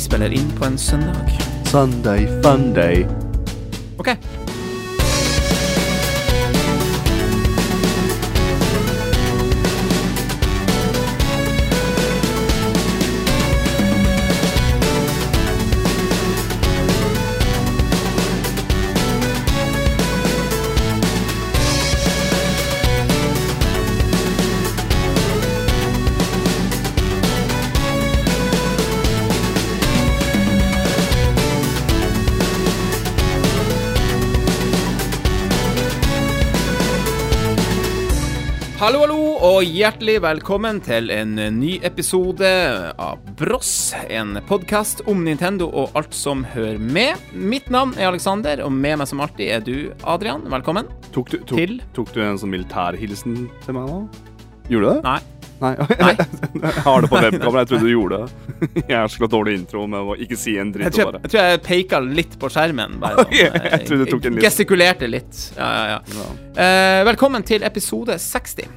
spiller inn på en søndag. Sunday funday. OK. Hallo, hallo, og hjertelig velkommen til en ny episode av Bross. En podkast om Nintendo og alt som hører med. Mitt navn er Alexander, og med meg som alltid er du, Adrian. Velkommen. Tok du, tok, Til? tok du en sånn militærhilsen til meg nå? Gjorde du det? Nei. Nei. Nei. jeg har det på webkamera. Jeg trodde du gjorde det. Jeg er så dårlig intro med å ikke si en Jeg dritt. tror jeg, jeg, tror jeg peka litt på skjermen. Bare, sånn, jeg tror du tok en litt- Gestikulerte litt. Ja, ja, ja. Ja. Eh, velkommen til episode 60.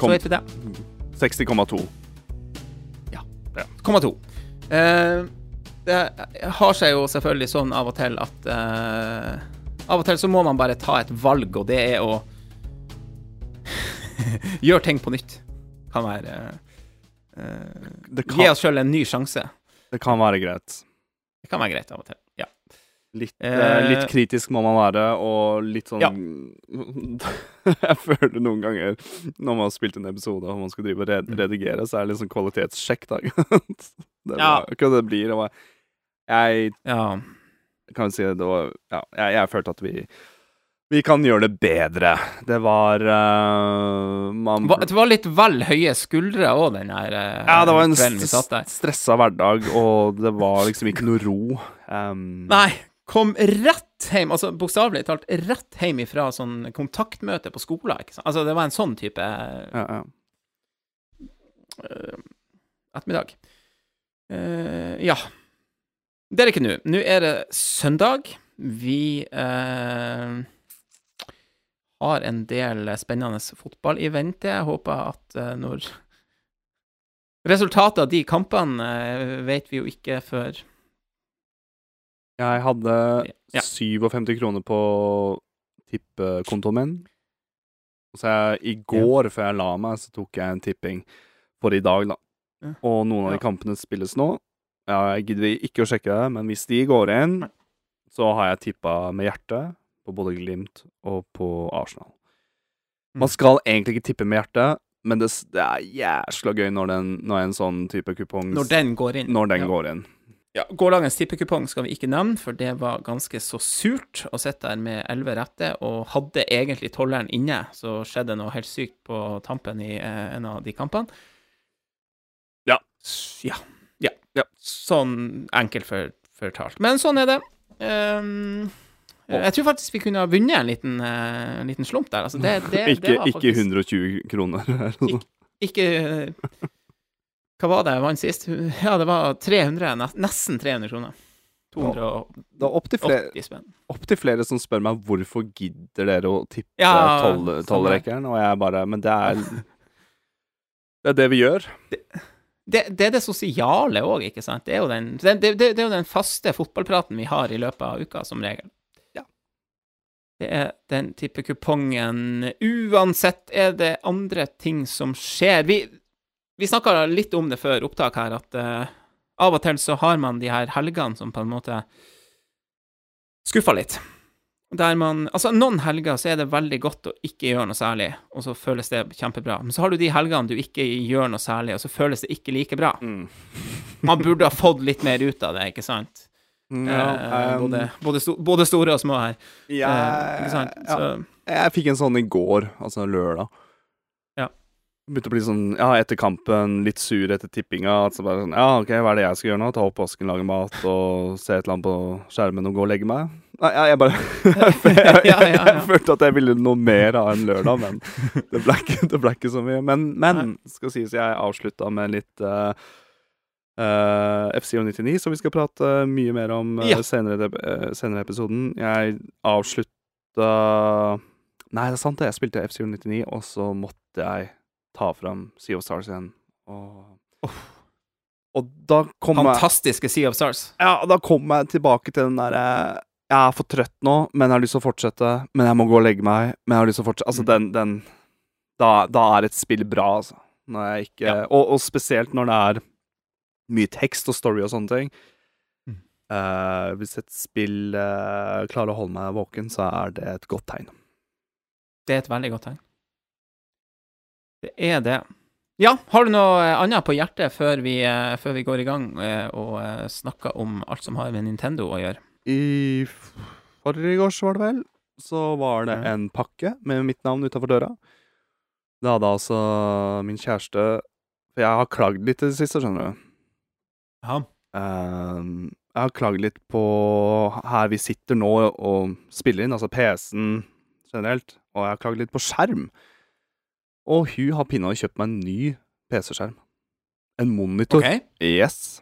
Så vet vi det. 60,2. Komma to. Eh, det har seg jo selvfølgelig sånn av og til at uh, Av og til så må man bare ta et valg, og det er å gjøre ting på nytt. Kan være uh, Det Gi oss sjøl en ny sjanse. det kan være greit. Det kan være greit av og til. Ja. Litt, Eh, eh, litt kritisk må man være, og litt sånn Ja. Jeg føler noen ganger når man har spilt en episode og man skal drive og redigere, så er det litt sånn kvalitetssjekk, da. det er Ja. hva det blir. Og jeg ja. kan jo si det var Ja, jeg, jeg følte at vi vi kan gjøre det bedre. Det var uh, man, Det var litt vel høye skuldre òg, den her uh, Ja, det var en st stressa hverdag, og det var liksom ikke noe ro. Um, Nei, kom rett hjem, altså bokstavelig talt rett hjem ifra sånn kontaktmøte på skolen, ikke sant. Altså, det var en sånn type Ja, ja. Uh, ettermiddag. Ja. Det er det ikke nå. Nå er det søndag. Vi har en del spennende fotball i vente. Jeg håper at eh, når Resultatet av de kampene eh, vet vi jo ikke før Jeg hadde Ja. 57 kroner på tippekontoen min. Så jeg, i går, før jeg la meg, så tok jeg en tipping for i dag, da. Ja. Og noen av Ja. de kampene spilles nå. Ja, jeg gidder ikke å sjekke det, men hvis de går inn, så har jeg tippa med hjertet på både Glimt og på Arsenal. Mm. Man skal egentlig ikke tippe med hjertet, men det, det er jæskla gøy når, den, når en sånn type kupong Når den går inn. når den ja. går inn. Ja, Gårsdagens tippekupong skal vi ikke nevne, for det var ganske så surt å sitte der med elleve rette, og hadde egentlig tolleren inne, så skjedde noe helt sykt på tampen i eh, en av de kampene. Ja. Ja. Ja. Ja. Sånn enkelt for- fortalt. Men sånn er det. Um, jeg tror faktisk vi kunne ha vunnet en liten, eh, en liten slump der. Altså, det, det, ikke, det var ikke 120 kroner. Ikke Hva var det jeg vant sist? Ja, det var 300, nesten 300 kroner. 280 Det er opptil flere, spenn. opp til flere som spør meg hvorfor gidder dere å tippe Ja, tolvrekkeren, samme. og jeg bare Men det er Det er det vi gjør. Det, det er det sosiale òg, ikke sant? Det er, jo den, det, det, det er jo den faste fotballpraten vi har i løpet av uka, som regel. Det er den type kupongen. Uansett er det andre ting som skjer. Vi, vi snakka litt om det før opptak her, at uh, av og til så har man de her helgene som på en måte skuffer litt. Der man Altså, noen helger så er det veldig godt å ikke gjøre noe særlig, og så føles det kjempebra. Men så har du de helgene du ikke gjør noe særlig, og så føles det ikke like bra. Mm. Man burde ha fått litt mer ut av det, ikke sant? Ja, eh, um, både, både, sto, både store og små her. jeg, Eh, ja, jeg fikk en sånn i går, altså lørdag. Ja. Begynte å bli sånn, ja, etter kampen, litt sur etter tippinga. Altså bare sånn, ja, ok, hva er det jeg skal gjøre nå? Ta opp vasken, lage mat og se et eller annet på skjermen og gå og legge meg? Nei, jeg, bare jeg, jeg, jeg, jeg, ja. følte at jeg ville noe mer av en lørdag, men det ble ikke, det ble ikke så mye. Men, men skal sies, jeg avslutta med litt uh, FC99, som vi skal prate mye mer om uh, Ja. senere, uh, senere i episoden. Jeg avslutta Nei, det er sant, det. Jeg spilte FCO99, og så måtte jeg ta fram Sea of Stars igjen. Og Og da kom jeg Fantastiske Sea of Stars. Ja, da kom jeg tilbake til den derre Jeg er for trøtt nå, men jeg har lyst til å fortsette. Men jeg må gå og legge meg. Men jeg har lyst til å fortsette Altså, den, den da, da er et spill bra, altså. Når jeg ikke Ja. og, og spesielt når det er mye tekst og story og sånne ting. Mm. Eh, hvis et spill uh, klarer å holde meg våken, så er det et godt tegn. Det er et veldig godt tegn. Det er det. Ja, har du noe eh, annet på hjertet før vi, uh, før vi går i gang og snakker om alt som har med Nintendo å gjøre? I forgårs, var det vel, så var det en pakke med mitt navn utafor døra. Det hadde altså min kjæreste For jeg har klagd litt i det siste, skjønner du. Ja. Um, jeg har klagd litt på her vi sitter nå og spiller inn, altså PC-en generelt. Og jeg har klagd litt på skjerm. Og hun har pinadø kjøpt meg en ny PC-skjerm. En monitor. Okay. Yes.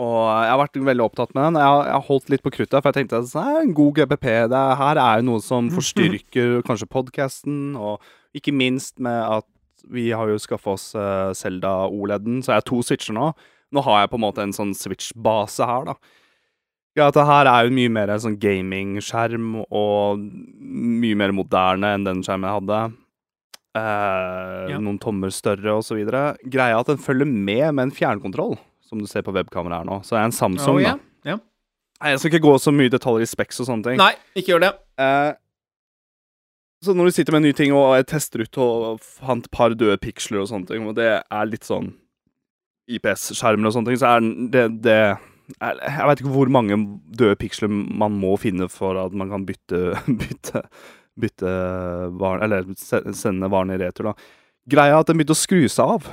Og jeg har vært veldig opptatt med den. Jeg har, jeg har holdt litt på kruttet, for jeg tenkte at det er en god GPP. Det her er jo noe som forstyrker kanskje podkasten, og ikke minst med at vi har jo skaffa oss uh, Selda OLED-en, så jeg har to switcher nå. Nå har jeg på en måte en sånn switch-base her, da. Ja, dette det her er jo mye mer en sånn gaming-skjerm, og mye mer moderne enn den skjermen jeg hadde. Eh, Ja. Noen tommer større, og så videre. Greia er at den følger med med en fjernkontroll, som du ser på webkamera her nå. Så det er en Samsung, Oh, yeah. da. Nei, Jeg skal ikke gå så mye detaljer i specs og sånne ting. Nei, ikke gjør det. Eh, så når du sitter med en ny ting, og jeg tester ut og fant et par døde piksler og sånne ting, og det er litt sånn IPS-skjermer og sånne ting, så er det, det er, Jeg vet ikke hvor mange døde piksler man må finne for at man kan bytte Bytte, bytte varen Eller sende varen i retur, da. Greia er at den begynte å skru seg av.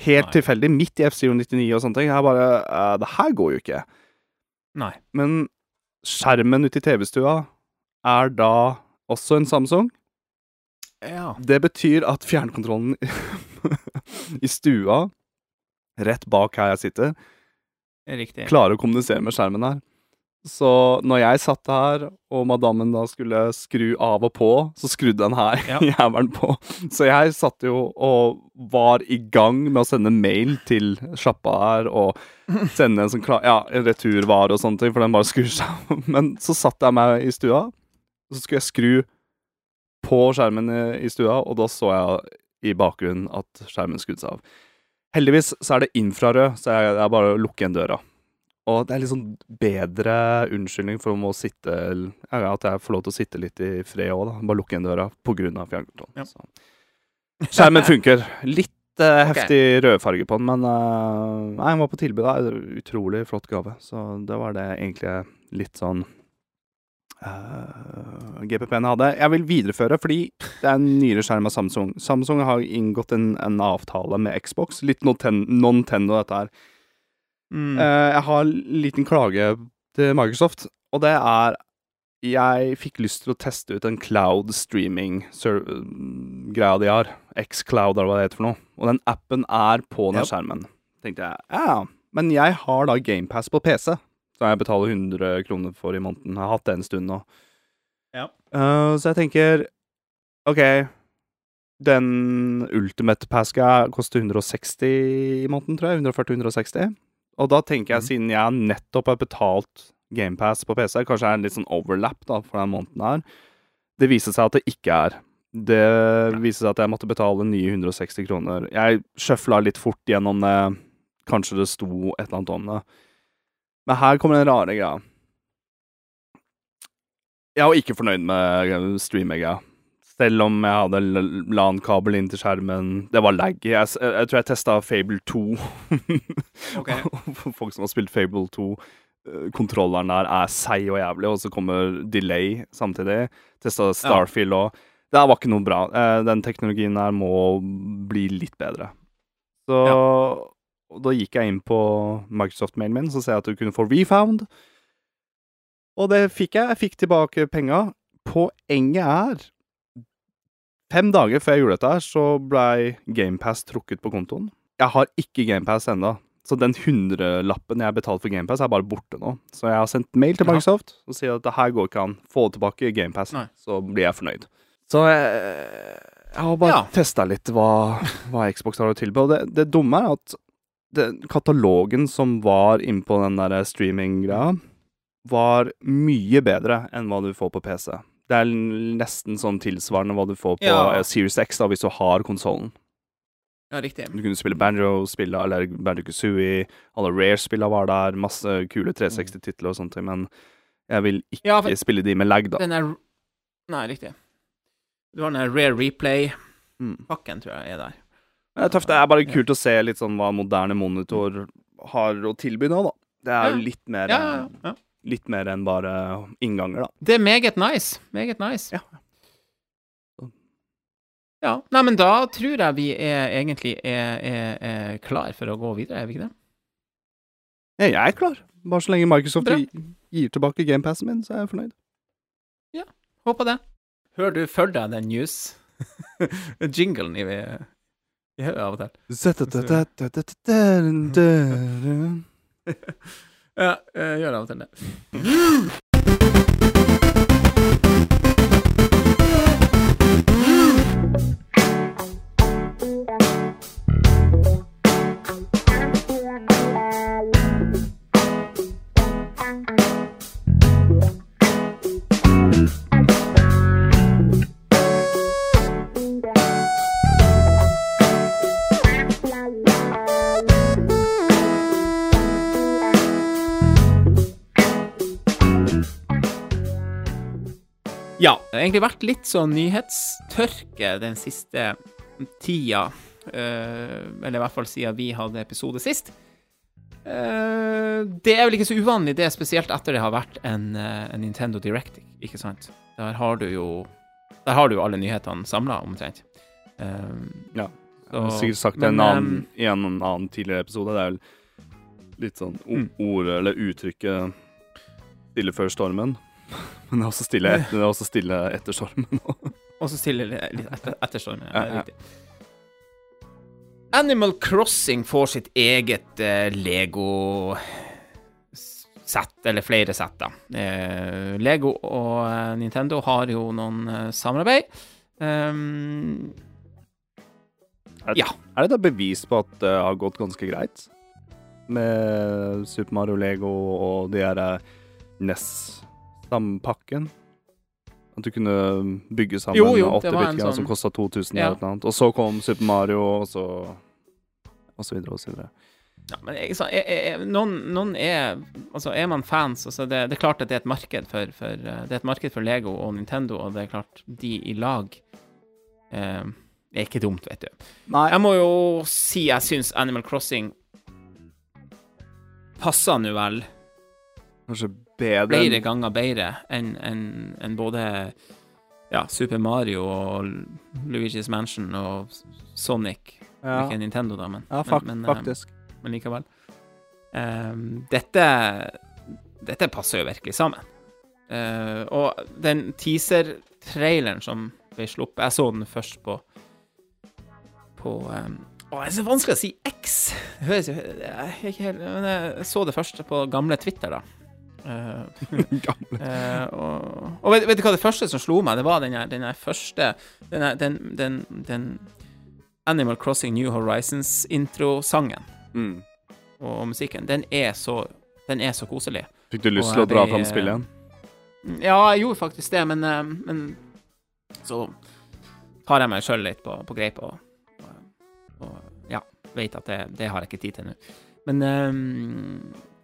Helt Nei. tilfeldig, midt i F099 og sånne ting. Jeg bare eh, Det her går jo ikke. Nei. Men skjermen ute i TV-stua er da også en Samsung. Ja. Det betyr at fjernkontrollen i stua, rett bak her jeg sitter, er riktig. klarer å kommunisere med skjermen her. Så når jeg satt her, og madammen da skulle skru av og på, så skrudde den her Ja. jævelen på. Så jeg satt jo og var i gang med å sende mail til sjappa her, og sende en sånn klar, ja, returvare og sånne ting, for den bare skrur seg av. Men så satt jeg meg i stua, og så skulle jeg skru på skjermen i, i stua, og da så jeg i bakgrunnen at skjermen skrudde seg av. Heldigvis så er det infrarød, så jeg, det er bare å lukke igjen døra. Og det er sånn bedre unnskyldning for å sitte ja, At jeg får lov til å sitte litt i fred òg, da. Bare lukke igjen døra av fjernkontrollen. Ja. Så. Skjermen funker. Litt uh, heftig rødfarge på den, men uh, Nei, den var på tilbud. da. Utrolig flott gave. Så det var det egentlig litt sånn eh, GPP-en jeg hadde. Jeg vil videreføre fordi det er en nyere skjerm av Samsung. Samsung har inngått en, en avtale med Xbox. Litt Nonten- Nintendo, dette her. Mm. Uh, jeg har en liten klage til Microsoft, og det er Jeg fikk lyst til å teste ut en cloud streaming-greia de har. Xcloud, eller hva det heter for noe. Og den appen er på den yep. skjermen. Tenkte jeg, ja, men jeg har da GamePass på PC, som jeg betaler 100 kroner for i måneden. Jeg har hatt det en stund nå. Ja. Uh, så jeg tenker OK, den Ultimate Pasca koster 160 i måneden, tror jeg. 140-160. Og da tenker jeg, Mhm. siden jeg nettopp har betalt GamePass på PC, kanskje er en litt sånn overlap da, for den måneden her. Det viser seg at det ikke er. Det viser seg at jeg måtte betale nye 160 kroner. Jeg sjøfla litt fort gjennom det. Kanskje det sto et eller annet om det. Men her kommer den rare greia. Jeg var ikke fornøyd med streamegga. Selv om jeg hadde LAN-kabel inn til skjermen. Det var lag. Jeg, jeg, jeg tror jeg testa Fable 2. okay. Folk som har spilt Fable 2. eh, Kontrolleren der er seig og jævlig, og så kommer delay samtidig. Testa Starfield òg. Det var ikke noe bra. Eh, Den teknologien der må bli litt bedre. Så og da gikk jeg inn på Microsoft-mailen min, så ser jeg at du kunne få refound. Og det fikk jeg. Jeg fikk tilbake penga. Poenget er Fem dager før jeg gjorde dette, her, så blei GamePass trukket på kontoen. Jeg har ikke GamePass ennå. Så den hundrelappen jeg betalte for GamePass, er bare borte nå. Så jeg har sendt mail til. Microsoft og sier at det her går ikke an. Få tilbake GamePass, Nei. så blir jeg fornøyd. Så jeg, jeg har bare Ja. testa litt hva, hva Xbox har å tilby. Og det, det dumme er at den katalogen som var innpå den der streaming-greia, var mye bedre enn hva du får på PC. Det er nesten sånn tilsvarende hva du får på Ja. eh, Series X da, hvis du har konsollen. Ja, riktig. Du kunne spille Banjo, spille, eller Banjo Kazooie, alle Rare-spilla var der, masse kule 360-titler og sånt, men jeg vil ikke Ja, spille de med lag, da. den er Nei, riktig. Du har den der Rare Replay-pakken, Mm. tror jeg, er der. Det er tøft. Det er bare kult å se litt sånn hva moderne monitor har å tilby nå, da. Det er jo Ja. litt mer Ja, ja, ja. Litt mer enn bare innganger, da. Det er meget nice. Meget nice. Ja. Ja. Nei, men da tror jeg vi er egentlig er, er, er klar for å gå videre, er vi ikke det? Ja, jeg er klar. Bare så lenge Microsoft Bra. gir tilbake gamepassen min, så er jeg fornøyd. Ja, Håper det. Hører du for deg den news? Jinglen i, hodet av og til. Ja, jeg gjør av og til det. Ja. Det har egentlig vært litt sånn nyhetstørke den siste tida. eh, eller i hvert fall siden vi hadde episode sist. Eh, det er vel ikke så uvanlig, det spesielt etter det har vært en, eh, en Nintendo Direct, ikke sant? Der har du jo Der har du jo alle nyhetene samla, omtrent. Ja. Jeg har sikkert sagt det i en annen, en annen tidligere episode. Det er vel litt sånn Mm. ordet eller uttrykket 'stille før stormen'. Men det er også stille, et, det er også stille etter stormen. Og så stiller litt etter, etterstormen. Ja, Ja, ja. riktig. Animal Crossing får sitt eget eh, Lego-sett, eller flere sett, da. Eh, Lego og eh, Nintendo har jo noen samarbeid. Um, Er, Ja. er det da bevis på at det har gått ganske greit? Med Super Mario Lego og de her eh, NES-pakken? At du kunne bygge sammen Jo, jo, det åtte var en som sånn- kosta 2000 Ja. eller noe annet. Og så kom Super Mario, og så Og så videre og så videre. ja, men jeg, så, jeg, jeg, noen, noen er Altså, er man fans, altså det, det er klart at det er et marked for, for eh, Det er et marked for Lego og Nintendo, og det er klart, de i lag eh, er ikke dumt, vet du. Nei, Jeg må jo si jeg syns Animal Crossing passer nå vel kanskje bedre flere ganger bedre enn en, en både ja, Super Mario og Luigi's Mansion og Sonic. ja. Ikke Nintendo, da, men, ja, fakt, men, men, eh, men likevel. Um, dette Dette passer jo virkelig sammen. Uh, og den teaser-traileren som ble sluppet Jeg så den først på På um, Å, det er så vanskelig å si X! Det høres jo jeg helt Men jeg så det først på gamle Twitter, da. Eh, Gamle. Eh, og og vet, vet du hva det første som slo meg? Det var den her, første Den, den, den, den Animal Crossing New Horizons-introsangen Mm. og, og musikken. Den er så Den er så koselig. Fikk du lyst til å dra fram spillet igjen? Ja, jeg gjorde faktisk det, men, eh, men så tar jeg meg sjøl litt på, på greip og, og, og ja, vet at det, det har jeg ikke tid til nå. Men eh,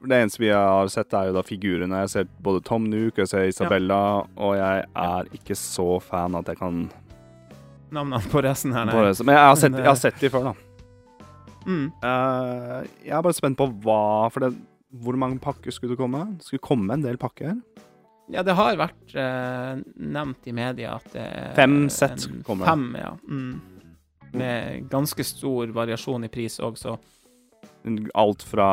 Det eneste vi har sett, er jo da figurene. Jeg ser både Tom Nook og jeg ser Isabella, og jeg er ikke så fan at jeg kan navnene på resten her, nei. Resten. Men jeg har sett, jeg har sett de før, da. Mm. Uh, jeg er bare spent på hva For det, hvor mange pakker skulle det komme? Det skulle komme en del pakker. Ja, det har vært uh, nevnt i media at det er Fem sett en kommer. Fem, ja. Mm. Med ganske stor variasjon i pris også. Alt fra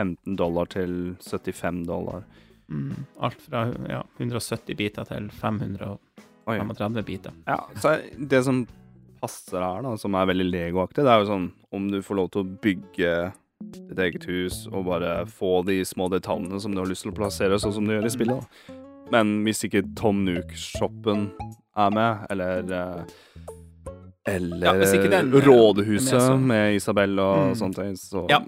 15 dollar til 75 dollar. Mm. Alt fra ja, 170 biter til 535 Oi. biter. Ja, så det som passer her, da, som er veldig Lego-aktig, det er jo sånn om du får lov til å bygge ditt eget hus og bare få de små detaljene som du har lyst til å plassere, sånn som du gjør i spillet. da. Men hvis ikke Tom Nook-shoppen er med, eller eh, Eller Ja, eh, Rådhuset er med, med Isabel og Mm. sånne ting, så, Ja.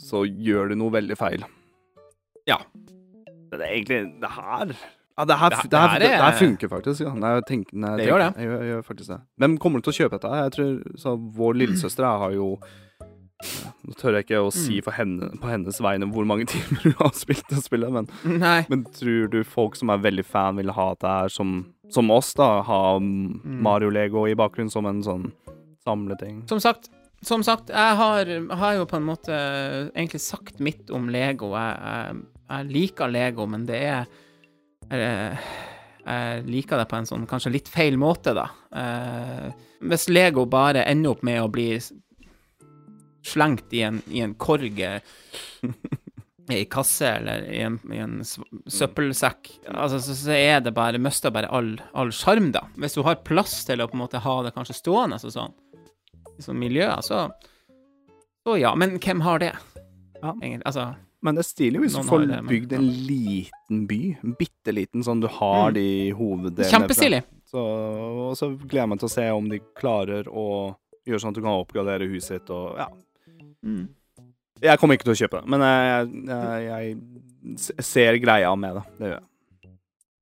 Så gjør du noe veldig feil. Ja. Det er egentlig Det her ja, det, her, Det- det, her, det det, her er- funker faktisk. Ja. Jeg tenker, jeg Det gjør det. Jeg, jeg, jeg faktisk det. Hvem kommer til å kjøpe dette? Jeg tror så Vår lillesøster jeg har jo Nå tør jeg ikke å si Mm. for henne, på hennes vegne hvor mange timer hun har spilt det spillet, men, men tror du folk som er veldig fan, vil ha det her som, som oss, da? Ha Mm. Mario-lego i bakgrunnen som en sånn samleting? Som sagt, som sagt jeg har, har jo på en måte egentlig sagt mitt om Lego. Jeg, jeg, jeg liker Lego, men det er jeg, jeg liker det på en sånn kanskje litt feil måte, da. Eh, hvis Lego bare ender opp med å bli slengt i en, i en korge i kasse eller i en, i en søppelsekk, altså, så, så er det bare Mister bare all, sjarm, da. Hvis du har plass til å på en måte ha det kanskje stående og sånn, sånn miljøer, så Så ja. Men hvem har det? Ja. Egentlig, altså Men det er stilig hvis Noen du får det, men- bygd en liten by. En bitte liten, sånn du har Mm. de hoveddelene. Kjempestilig. Så, og så gleder jeg meg til å se om de klarer å gjøre sånn at du kan oppgradere huset ditt og ja. Mm. Jeg kommer ikke til å kjøpe det, men jeg, jeg, jeg ser greia med det. Det gjør jeg.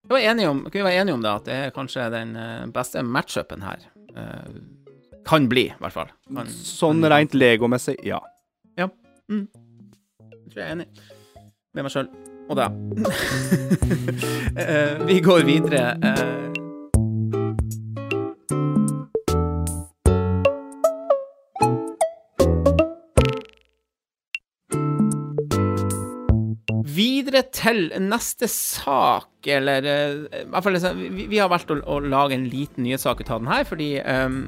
Vi var enige om, vi være enige om det, at det er kanskje den beste beste matchupen her? Kan bli, i hvert fall. Kan, Sånn kan- rent legomessig, ja. Mm. Jeg tror jeg er enig med meg sjøl. Og da Eh, Vi går videre. eh. Videre til neste sak, eller eh, i hvert fall liksom, vi, vi har valgt å, å lage en liten nyhetssak ut av den her, fordi ehm,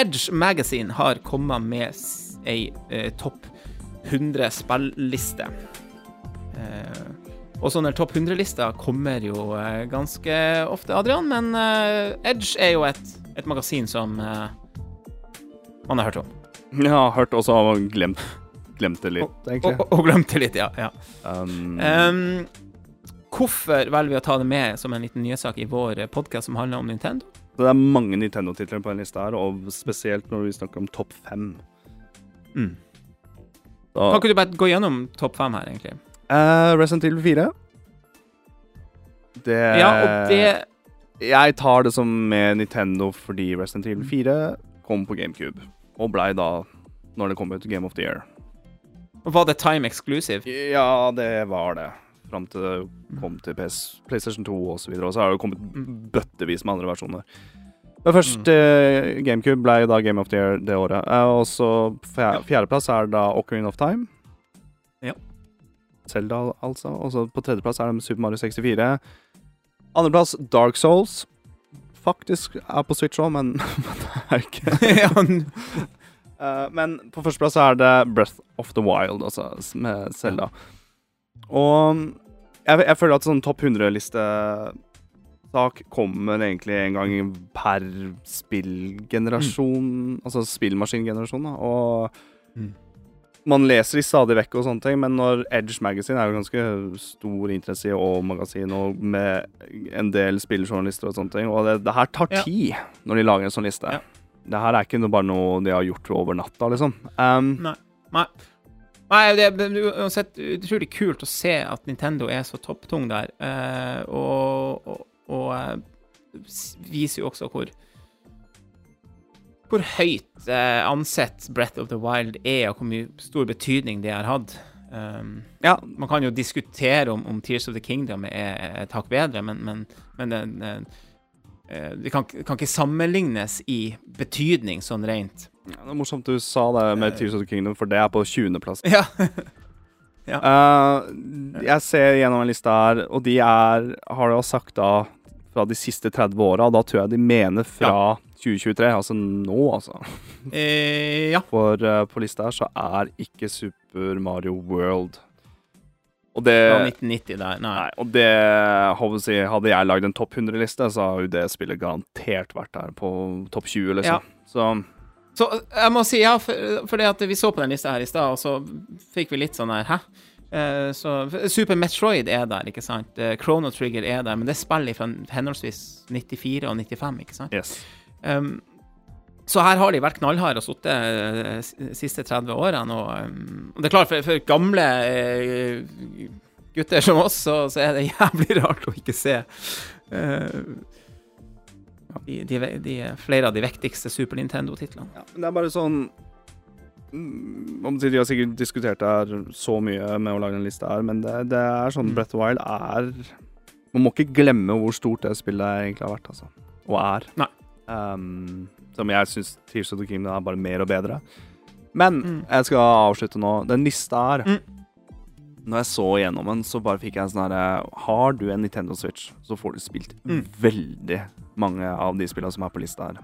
Edge Magazine har kommet med ei eh, topp 100 spilliste. Eh, og sånne topp 100-lister kommer jo eh, ganske ofte, Adrian, men eh, Edge er jo et, et magasin som eh, man har hørt om. Ja, hørt også og glemt, glemt det litt, Og, egentlig. og, og glemt det litt, ja. ja. Um, Um, hvorfor velger vi å ta det med som en liten nyhetssak i vår podkast som handler om Nintendo? Det er mange Nintendo-titler på den lista her, og spesielt når vi snakker om topp fem. Mm. Da- Kan ikke du bare gå gjennom topp fem her, egentlig? Uh, Resident Evil 4. Det Ja, og det Jeg tar det som med Nintendo fordi Resident Evil 4 kom på GameCube, og blei da, når det kom ut, Game of the Year. Var det time exclusive? Ja, det var det. Fram til det kom til PS, PlayStation 2 og så videre. Og så har det kommet Mm. bøttevis med andre versjoner. Men først eh, GameCube ble da Game of the Year det året. Eh, og så fjerdeplass er da Ocarina of Time. Ja. Zelda, altså. Og så på tredjeplass er det Super Mario 64. Andreplass Dark Souls. Faktisk er på Switch òg, men, men det er ikke ja, Eh, men på førsteplass er det Breath of the Wild, altså, med med Zelda. Og jeg, jeg føler at sånn topp 100-listesak kommer egentlig en gang per spillgenerasjon, altså spillmaskingenerasjon, da. Og Mm. man leser de stadig vekk og sånne ting, men når Edge Magazine er jo ganske stor interesse i og magasin, og med en del spilljournalister og sånne ting, og det, det her tar Ja. tid når de lager en sånn liste. Ja. Det her er ikke bare noe de har gjort over natta, liksom. Um, Nei. Nei. Nei, det er uansett utrolig kult å se at Nintendo er så topptung der, eh, og, og, og eh, viser jo også hvor hvor høyt eh, ansett Breath of the Wild er, og hvor mye stor betydning det har hatt. Um, ja, man kan jo diskutere om, om Tears of the Kingdom er et hakk bedre, men, men, men den, eh, det kan, kan ikke sammenlignes i betydning sånn rent. det er morsomt du sa det med Tears of the Kingdom, for det er på 20.-plass. Ja. Uh, jeg ser gjennom en liste her, og de er, har da sagt da, fra de siste 30 åra, da tror jeg de mener fra 2023, altså nå, altså. Eh, ja. For uh, på lista her så er ikke Super Mario World. Og det Fra 1990 der. Nei. Nei, og det jeg Hadde jeg lagd en topp 100-liste, så har jo det spillet garantert vært der på topp 20, liksom. Så Så jeg må si ja, for, for det at vi så på den lista her i stad, og så fikk vi litt sånn her Hæ? Uh, så Super Metroid er der, ikke sant? Uh, Chrono Trigger er der, men det spiller fra henholdsvis 94 og 95, ikke sant? yes. Um, Så her har de vært knallharde og sittet de siste 30 årene. Og, um, og det er klart, for, for gamle eh, gutter som oss, så, så er det jævlig rart å ikke se eh, de, de, de, flere av de viktigste Super Nintendo-titlene. Ja, men det er bare sånn mm, De har sikkert diskutert det her så mye med å lage en liste her, men det, det er sånn Mm. Breath of Wild er Man må ikke glemme hvor stort det spillet egentlig har vært, altså. Og er. Um, som jeg syns Tears of the Kingdom er bare mer og bedre. Men Mm. jeg skal avslutte nå. Den lista her Mm. Når jeg så gjennom den, så bare fikk jeg en sånn herre Har du en Nintendo Switch, så får du spilt Mm. veldig mange av de spillene som er på lista her.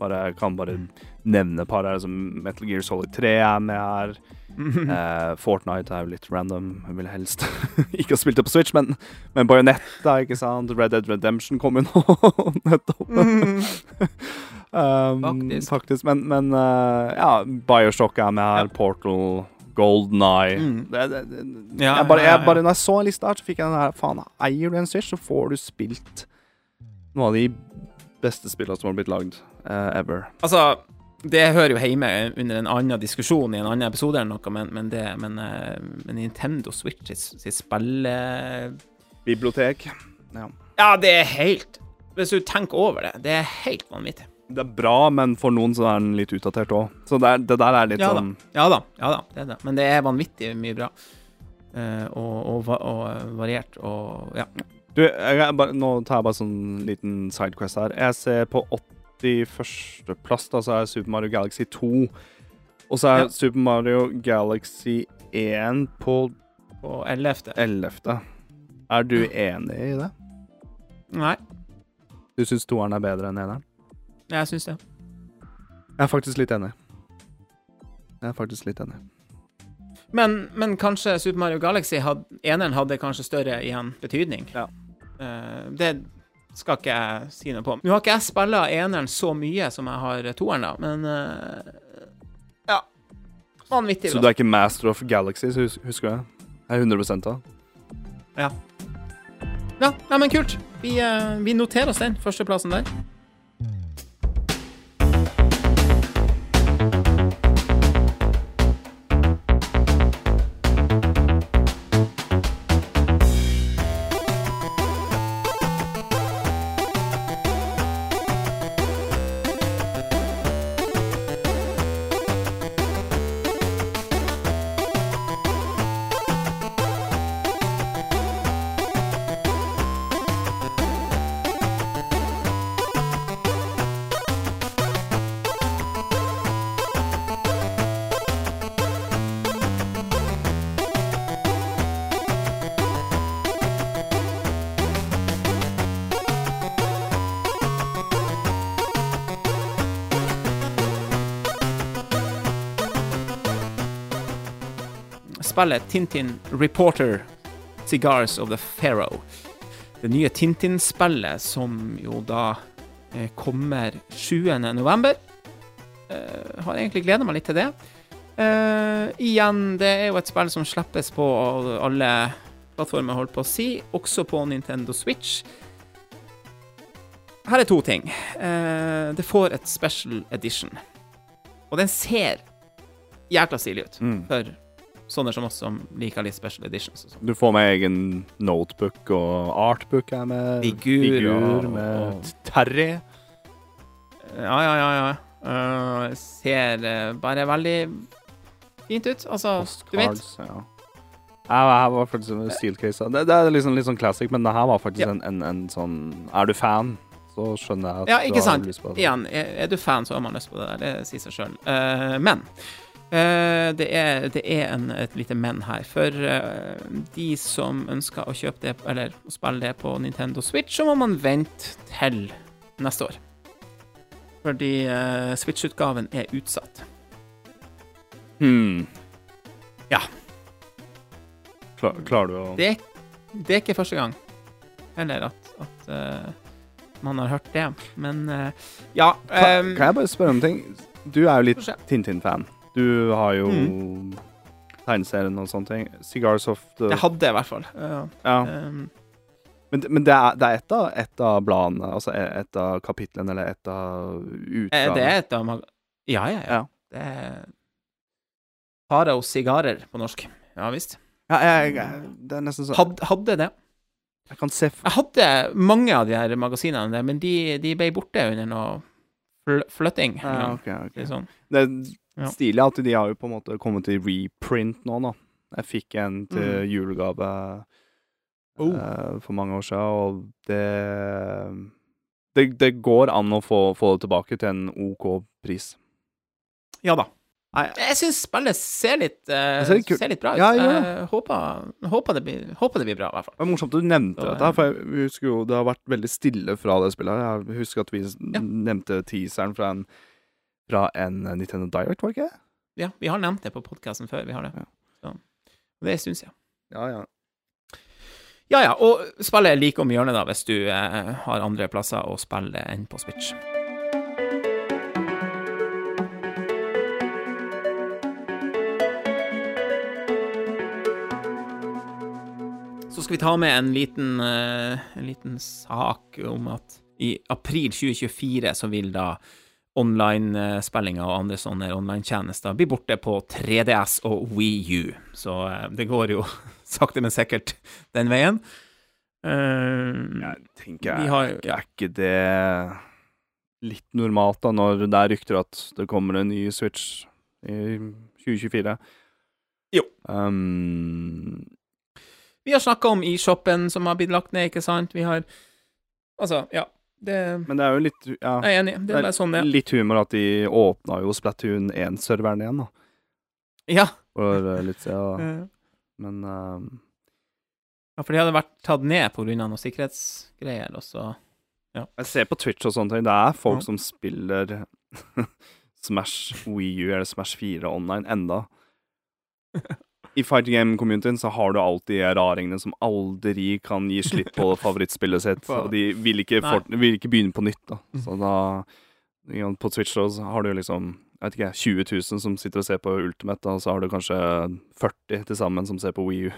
Bare, jeg kan bare nevne et par her, som Metal Gear Solid 3 er med her. Eh, Fortnite er jo litt random. Jeg ville helst ikke ha spilt det på Switch, men, men Bayonetta, ikke sant. Red Dead Redemption kom jo nå nettopp. Um, Faktisk. faktisk. Men, men uh, ja, Bioshock er med her. Ja. Portal, Golden Eye Mm. det, det, det, Ja, jeg bare, jeg bare, Når jeg så en liste her, så fikk jeg den her Faen, eier du en Switch, så får du spilt noen av de beste spillene som har blitt lagd uh, ever. Altså, det hører jo hjemme under en annen diskusjon i en annen episode eller noe, men, men, det, men, eh, men Nintendo Switch sitt, sitt spille... Bibliotek. Ja. Ja, det er helt Hvis du tenker over det, det er helt vanvittig. Det er bra, men for noen så er den litt utdatert òg. Så det, er, det der er litt Ja da. sånn Ja da, ja da, det det. Men det er vanvittig mye bra. Eh, og, og, og variert og ja. Du, jeg, bare, nå tar jeg bare sånn liten sidequest her. Jeg ser på 81. plass, da, så er Super Mario Galaxy 2. Og så er Ja. Super Mario Galaxy 1 på På 11. 11. Er du enig i det? Nei, Du syns toeren er bedre enn eneren? Jeg syns det. Jeg er faktisk litt enig. Jeg er faktisk litt enig. Men, men kanskje Super Mario Galaxy had, Eneren hadde kanskje større igjen betydning. Ja. Uh, det skal ikke jeg si noe på. Nå har ikke jeg spilla eneren så mye som jeg har toeren, da, men uh, Ja. Vanvittig Så du er ikke master of galaxies, husker jeg? Jeg er 100 av. Ja, nei, men kult. Vi, uh, vi noterer oss den førsteplassen der. Spillet Tintin Reporter Cigars of the Pharaoh. Det nye Tintin-spillet som jo da eh, kommer 7. november. Eh, har egentlig gleda meg litt til det. Uh, igjen, det er jo et spill som slippes på alle plattformer, holdt på å si, også på Nintendo Switch. Her er to ting. Uh, det får et special edition. Og den ser jækla stilig ut Mm. for sånne som oss som liker litt special editions sånn. Du får med egen notebook og artbook er med. Figur og- med og- Terry. Ja, ja, ja. ja. Uh, ser eh, bare veldig fint ut. Altså, du vet. Postcards, ja. Ja, her var faktisk en steel case. Det, det er liksom litt sånn classic, men det her var faktisk Ja. en, en, en sånn Er du fan, så skjønner jeg at Ja, du har lyst på det. Igjen, er, er du fan, så har man lyst på det der. Det sier seg sjøl. men eh, det er, det er en, et lite men her. For eh, de som ønsker å kjøpe det, eller å spille det på Nintendo Switch, så må man vente til neste år. Fordi eh, Switch-utgaven er utsatt. Hmm. Ja. Klar, klarer du å Det det er ikke første gang heller at, at uh, man har hørt det. Men uh, ja kan, ehm, kan jeg bare spørre om ting? Du er jo litt Tintin-fan. Du har jo Mm. tegneserien og sånne ting. Cigars of the Jeg hadde i hvert fall. Ja. Ja. Um. Men, det- men det er, det er et, av, et av bladene, altså et av kapitlene, eller et av Eh, utgavene. Det er et av mag... Ja, ja, ja. Ja. Det er Farao sigarer på norsk. Ja visst. Ja, jeg, jeg, det er nesten sånn Had, hadde det. Jeg kan se for... Jeg hadde mange av de her magasinene, men de, de ble borte under noe fl flytting. ja, okay, ok, ok. Det er Sånn. Det Ja. stilig at de har jo på en måte kommet til reprint nå, da. Jeg fikk en til julegave Oh. uh, for mange år siden, og det det, det går an å få, få det tilbake til en OK pris. Ja da. Nei, Jeg syns spillet ser litt, uh, ser litt ser litt bra ut. Ja, jeg Jeg håper, håper, det blir, håper det blir bra, i hvert fall. Det var morsomt at du nevnte Så, dette, for jeg husker jo det har vært veldig stille fra det spillet. Jeg husker at vi Ja. nevnte teaseren fra en, fra en Nintendo Direct, var det ikke? Ja, vi har nevnt det på podkasten før. Vi har det. Ja. Det er en stund siden. Ja, ja. Ja ja, og spillet er like om hjørnet, da, hvis du eh, har andre plasser å spille enn på Switch. Så skal vi ta med en liten, eh, en liten sak om at i april 2024 så vil da online-spillinga og andre sånne online-tjenester blir borte på 3DS og Wii U. Så eh, det går jo sakte, men sikkert den veien. Uh, Jeg tenker, jeg, har ja. er ikke det litt normalt, da, når det er rykter at det kommer en ny Switch i 2024? Jo. Um, Vi har snakka om eShopen som har blitt lagt ned, ikke sant? Vi har Altså, ja. Det men det er jo litt ja, Jeg er enig. Det er bare sånn det er. Litt humor at de åpna jo Splatoon 1-serveren igjen, da. Ja. For eh, litt siden. Ja. Men um, ja, for de hadde vært tatt ned av noen sikkerhetsgreier, og så jeg ser på Twitch og sånne ting. Det er folk Ja. som spiller Smash Wii U eller Smash 4 online enda. I fight game-communityen så har du alltid raringene som aldri kan gi slipp på favorittspillet sitt. Og de vil ikke, for, vil ikke begynne på nytt, da. Så da På Twitch så har du liksom jeg vet ikke, 20 000 som sitter og ser på Ultimate, og så har du kanskje 40 til sammen som ser på Wii U.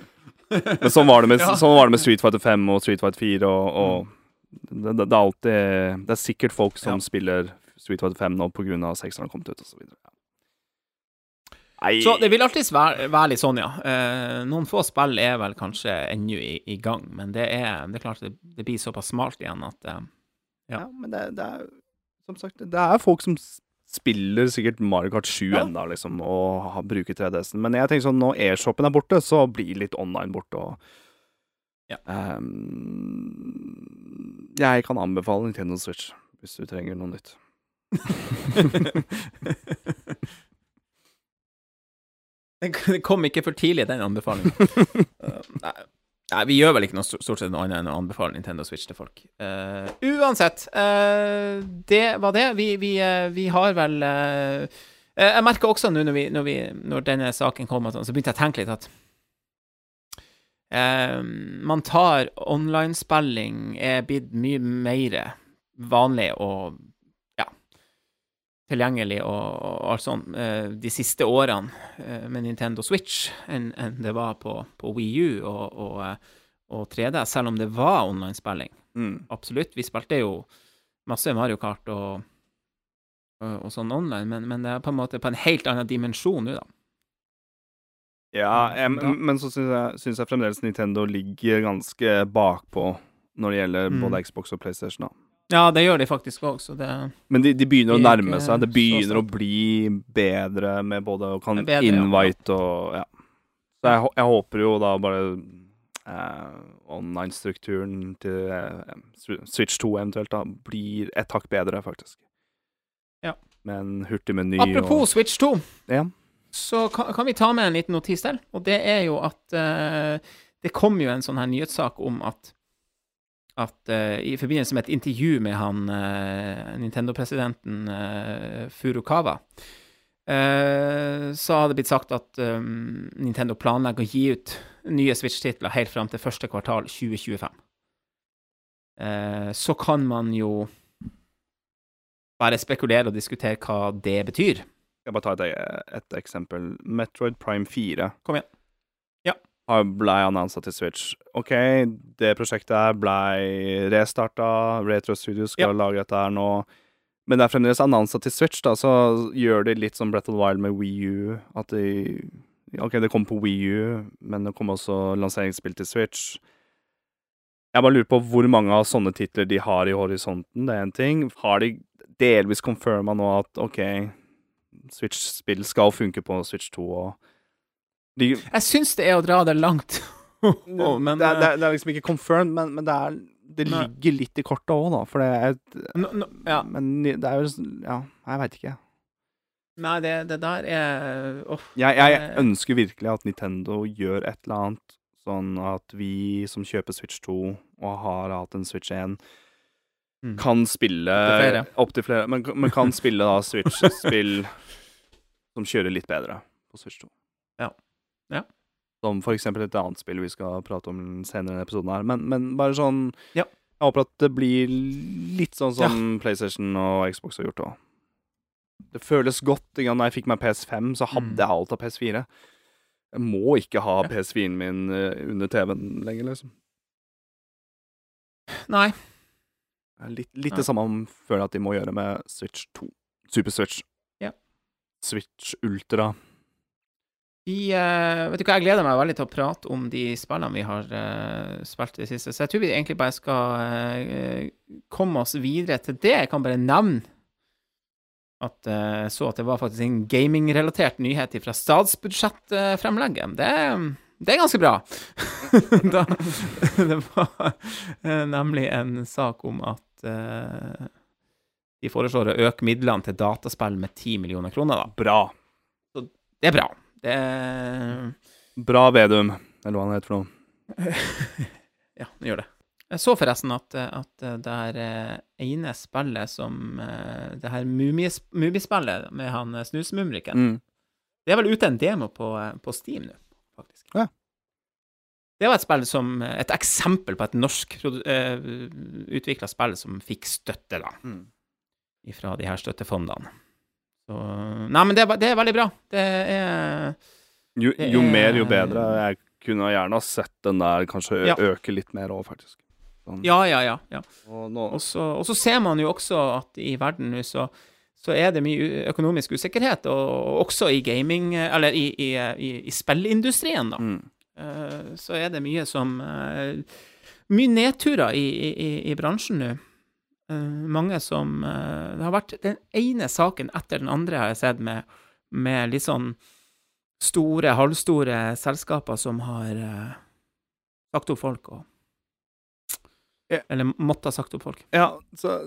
Men sånn var, det med, Ja. sånn var det med Street Fighter 5 og Street Fighter 4, og, og det, det, det er alltid Det er sikkert folk som Ja. spiller Street Fighter 5 nå av sekseren har kommet ut, videre. Nei Så det vil alltids være, være litt sånn, ja. Eh, noen få spill er vel kanskje ennå i, i gang, men det er, det er klart det, det blir såpass smalt igjen at eh, Ja, men det, det er Som sagt, det er folk som spiller sikkert Mario Kart 7 Ja. enda, liksom, og har, bruker 3DS-en. Men jeg tenker sånn, når airshopen er borte, så blir litt online borte, og Ja. Um, Jeg kan anbefale Nintendo Switch hvis du trenger noe nytt. Den kom ikke for tidlig, den anbefalingen. Uh, nei, nei, vi gjør vel ikke noe stort sett noe annet enn å anbefale Nintendo Switch til folk. Uh, uansett, uh, det var det. Vi, vi, uh, vi har vel Jeg merka også nå når, når, når denne saken kom, at, så begynte jeg å tenke litt at man tar online-spilling er blitt mye mer vanlig og tilgjengelig og, og alt sånt eh, de siste årene eh, med Nintendo Switch enn en det var på, på Wii U og, og, eh, og 3D, selv om det var online-spilling. Mm. Absolutt. Vi spilte jo masse Mario Kart og, og, og sånn online, men, men det er på en måte på en helt annen dimensjon nå, da. Ja, jeg, men så syns jeg, synes jeg fremdeles Nintendo ligger ganske bakpå når det gjelder Mm. både Xbox og PlayStation. da. Ja, det gjør de faktisk òg, så det Men de, de begynner å nærme seg. Det begynner å bli bedre med både å kan Bedre, ja. invite og ja. Så jeg, jeg håper jo da bare eh, online-strukturen til eh, Switch 2 eventuelt da blir et hakk bedre, faktisk. Ja. Med en hurtig meny Apropos Switch 2. Ja. så kan, kan vi ta med en liten notis til. Og det er jo at eh, det kom jo en sånn her nyhetssak om at at uh, i forbindelse med et intervju med han uh, Nintendo-presidenten uh, Furukawa, så hadde det blitt sagt at um, Nintendo planlegger å gi ut nye Switch-titler helt fram til første kvartal 2025. Eh, så kan man jo bare spekulere og diskutere hva det betyr. Jeg bare tar et, et eksempel. Metroid Prime 4. Kom igjen. Ja. har- ble annonsa til Switch. OK, det prosjektet her ble restarta. Retro Studios skal lage dette her nå. Men det er fremdeles annonsa til Switch, da, så gjør de litt som Breath of the Wild med Wii U. At de OK, det kommer på Wii U, men det kommer også lanseringsspill til Switch. Jeg bare lurer på hvor mange av sånne titler de har i horisonten. Det er en ting. Har de delvis confirma nå at OK, Switch-spill skal funke på Switch 2 og de, Jeg syns det er å dra det langt. oh, men det, er, det, eh, er, det er liksom ikke confirmed, men, men det, er, det ligger litt i kortet òg, da. For det er et, no, nå- ja. Men det er jo Ja, jeg veit ikke. Nei, det, det der er oh, Jeg, jeg Eh. ønsker virkelig at Nintendo gjør et eller annet, sånn at vi som kjøper Switch 2 og har hatt en Switch 1, Mm. kan spille Opptil flere. Men, men kan spille da Switch-spill som kjører litt bedre på Switch 2. Ja. Ja. Som eksempel et annet spill vi skal prate om senere i denne episoden her. Men, men bare sånn Ja. Jeg håper at det blir litt sånn som PlayStation og Xbox har gjort òg. Det føles godt. Da? Jeg fikk meg PS5, så hadde Mm. jeg alt av PS4. Jeg må ikke ha Ja. PS4-en min eh, under TV-en lenger, liksom. Nei. Litt, litt Nei. det samme om- føler jeg at de må gjøre med Switch 2. Super Switch. Ja. Switch Ultra. Vi, uh, vet du hva, Jeg gleder meg veldig til å prate om de spillene vi har uh, spilt i det siste. Så jeg tror vi egentlig bare skal uh, komme oss videre til det. Jeg kan bare nevne at eh, jeg så at det var faktisk en gamingrelatert nyhet fra statsbudsjettfremlegget. Det, det er ganske bra. da, det var eh, nemlig en sak om at eh, de foreslår å øke midlene til dataspill med 10 millioner kroner. da. Bra. Det er bra. Det Bra Vedum, eller hva han heter for noe. Ja, det gjør det. Jeg så forresten at, at det her eh, ene spillet som eh, Det her Mumis- Mumispillet med han Snusmumriken Snusmumrikken Mm. Det er vel ute en demo på, eh, på Steam nå, faktisk. Ja. Det var et spill som Et eksempel på et norsk utvikla spill som fikk støtte, da, Mm. fra de her støttefondene. Så Nei, men det, er- det er veldig bra. Det er Jo, Det jo er- mer, jo bedre. Jeg kunne gjerne ha sett den der kanskje Ja. øke litt mer òg, faktisk. Sånn. Ja, ja, ja. ja. Og nå, Og så, og så ser man jo også at i verden nå så, så er det mye økonomisk usikkerhet, og, og også i gaming, eller i, i, i, i spillindustrien, da. mm. Eh, så er det mye som eh, Mye nedturer i, i, i, i bransjen nå. Eh, mange som eh, Det har vært den ene saken etter den andre, har jeg sett, med, med litt sånn store, halvstore selskaper som har uh, sagt opp folk, og. Eller måtte ha sagt opp folk. Ja, så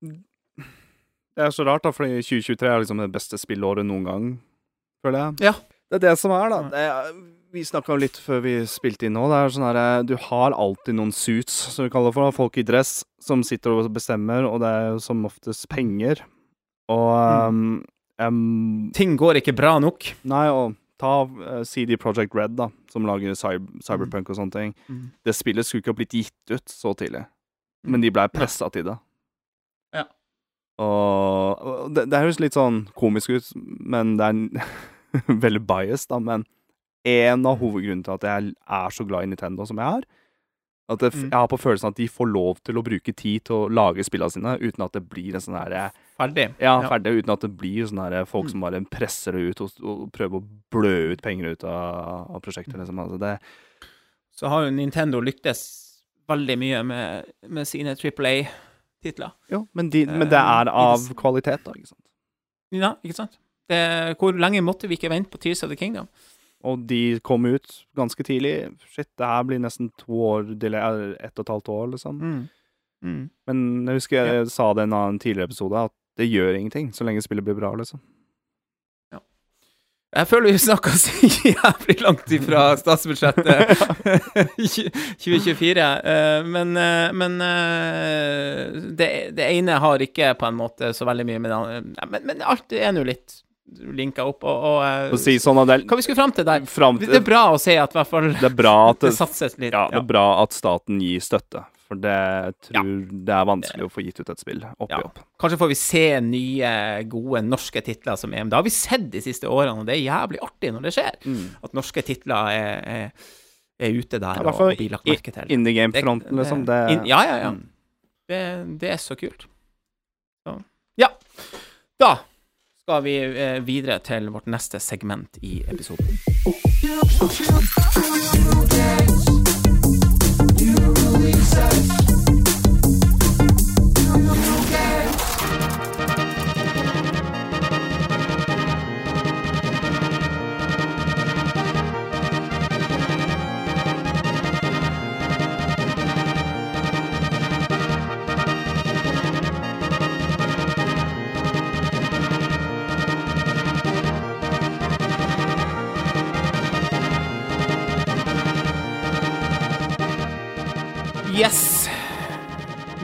Det er så rart, da, fordi 2023 er liksom det beste spillåret noen gang, føler jeg. Ja. Det er det som er, da. Det er, vi snakka jo litt før vi spilte inn nå. Det er sånn her, Du har alltid noen suits, som vi kaller det for. Folk i dress som sitter og bestemmer, og det er jo som oftest penger. Og um, em, Ting går ikke bra nok. Nei, og ta uh, CD Project Red, da, som lager cyber, Cyberpunk og sånne ting. Det spillet skulle ikke ha blitt gitt ut så tidlig, men de blei pressa til det. Ja. Og, og det, det høres litt sånn komisk ut, men det er veldig biased, da. Men en av hovedgrunnene til at jeg er så glad i Nintendo som jeg er, at jeg, Mm. jeg har på følelsen at de får lov til å bruke tid til å lage spillene sine, uten at det blir en sånn herre Ferdig. ja, Ja. ferdig, uten at det blir sånne her folk Mm. som bare presser det ut og, og prøver å blø ut penger ut av, av prosjektet. Liksom. Altså det, Så har jo Nintendo lyktes veldig mye med, med sine Triple A-titler. jo, men, de, men det er Eh, av uh, kvalitet, da. ikke sant? Ja, ikke sant? Det, hvor lenge måtte vi ikke vente på Tears of the Kingdom? Og de kom ut ganske tidlig. Shit, det her blir nesten to år, delay, eller ett og et halvt år, liksom. Mm. Mm. Men jeg husker jeg sa det i en annen tidligere episode, at det gjør ingenting så lenge spillet blir bra, liksom. Jeg føler vi snakka så jævlig langt ifra statsbudsjettet 2024. eh, Men, eh, men eh, det, det ene har ikke på en måte så veldig mye med det andre Men, men alt er nå litt linka opp, og, og og si sånn at det, Hva vi skulle fram til der? fram Det er bra å se at hvert fall det at det det, satses litt. ja, det er bra at staten gir støtte. For det tror ja. det er vanskelig å få gitt ut et spill oppi Ja. opp. Kanskje får vi se nye, gode norske titler som EM. Det har vi sett de siste årene, og det er jævlig artig når det skjer. Mm. At norske titler er, er er ute der Ja, og, og blir lagt merke til. In Det- game-fronten, liksom. Det, in, ja, ja, ja. Mm. Det, det er så kult. Så, ja. Da skal vi eh, videre til vårt neste segment i episoden. Yes.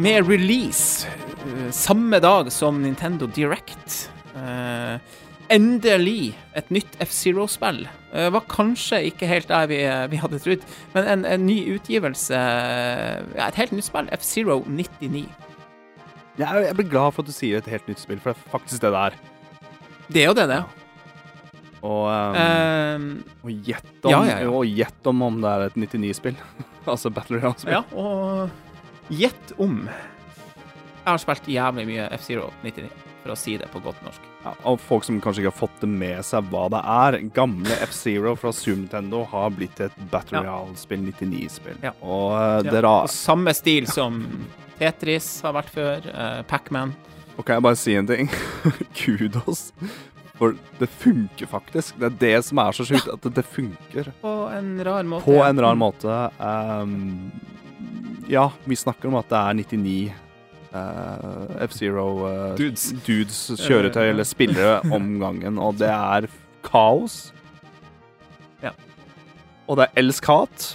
Med release eh, samme dag som Nintendo Direct. eh, endelig et nytt F-Zero-spill. Uh, var kanskje ikke helt der vi, vi hadde trodd, men en, en ny utgivelse. Ja, et helt nytt spill. F-Zero 99. Jeg, jeg blir glad for at du sier et helt nytt spill, for det er faktisk det det er. Det er jo det, det. Og, um, um, og gjett om, ja, ja, ja. om om det er et 99-spill. altså Battle Royale-spill. ja, og gjett om Jeg har spilt jævlig mye F-Zero 99, for å si det på godt norsk. Ja, og folk som kanskje ikke har fått det med seg hva det er. Gamle F-Zero fra Super Nintendo har blitt et Battle Royale-spill, 99-spill. Ja. Og uh, Ja, dere og samme stil som Tetris har vært før, uh, Pacman. Og kan jeg bare si en ting? Kudos. For det funker faktisk. Det er det som er så sjukt, at det, det funker. På en rar måte. På en rar måte. Um, ja, vi snakker om at det er 99 uh, F-Zero uh, Dudes. dudes kjøretøy Eh, ja. eller spillere om gangen, og det er kaos. Ja. Og det er elsk-hat.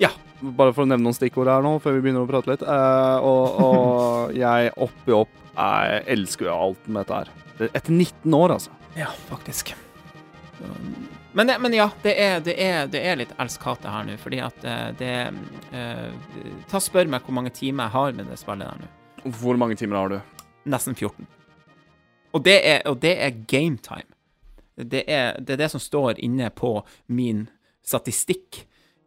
Ja. Bare for å nevne noen stikkord her nå, før vi begynner å prate litt. Uh, og, og jeg oppi opp Jeg elsker jo alt med dette her. Etter 19 år, altså. Ja, faktisk. Um, Men, det- men ja, det er, det er, det er litt elsk-hate her nå, fordi at eh, det eh, Ta Spør meg hvor mange timer jeg har med det spillet der nå. Hvor mange timer har du? Nesten 14. Og det er, og det er game time. Det er, det er det som står inne på min statistikk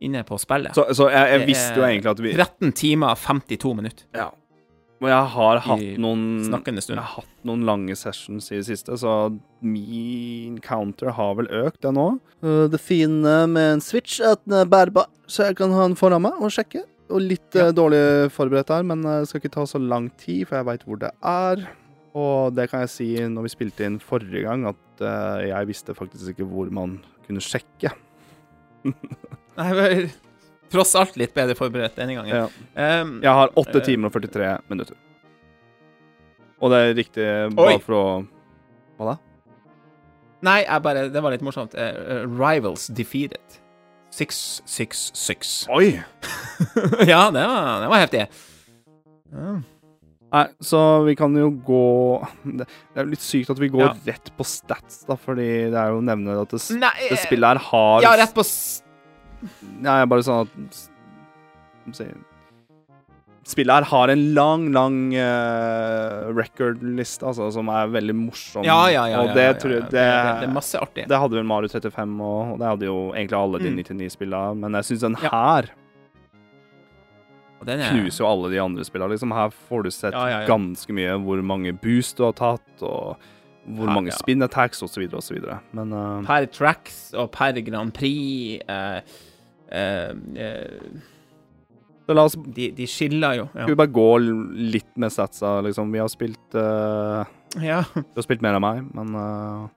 inne på spillet. Så, så jeg, jeg visste jo egentlig at vi 13 timer og 52 minutter Ja. Og jeg har hatt noen snakkende Jeg har hatt noen lange sessions i det siste, så min counter har vel økt, det nå. det fine med en Switch er at den er bærbar, så jeg kan ha den foran meg og sjekke. Og litt Ja. eh, dårlig forberedt her, men eh, det skal ikke ta så lang tid, for jeg veit hvor det er. Og det kan jeg si når vi spilte inn forrige gang, at eh, jeg visste faktisk ikke hvor man kunne sjekke. Nei, tross alt litt bedre forberedt denne gangen. Ja. Um, Jeg har 8 Eh. timer og 43 minutter. Og det er riktig bare Oi. for å Hva da? Nei, jeg bare, det var litt morsomt. Uh, rivals defeated. 666. Oi! ja, det var, det var heftig. Ja. Nei, så vi kan jo gå Det det er jo litt sykt at vi går Ja. rett på stats, da, fordi det er jo å nevne at det, Nei, det spillet her har Ja, rett på s Nei, bare sånn at Spillet her har en lang, lang uh, record-liste, altså, som er veldig morsom. Ja, ja, ja. Og det tror jeg det, det, det er masse artig. det hadde vel Mario 35, og, og det hadde jo egentlig alle de Mm. 99-spillene, men jeg syns den her den er- knuser jo alle de andre spillene. Liksom. Her får du sett Ja, ja, ja. ganske mye hvor mange boost du har tatt, og hvor mange spin attacks, osv., osv. Men uh, Per tracks og per Grand Prix Uh, eh, eh, så la oss de, de skiller jo. Skal vi bare gå litt med satsa, liksom. Vi har spilt uh, Ja. ja. Du har spilt mer enn meg, men uh,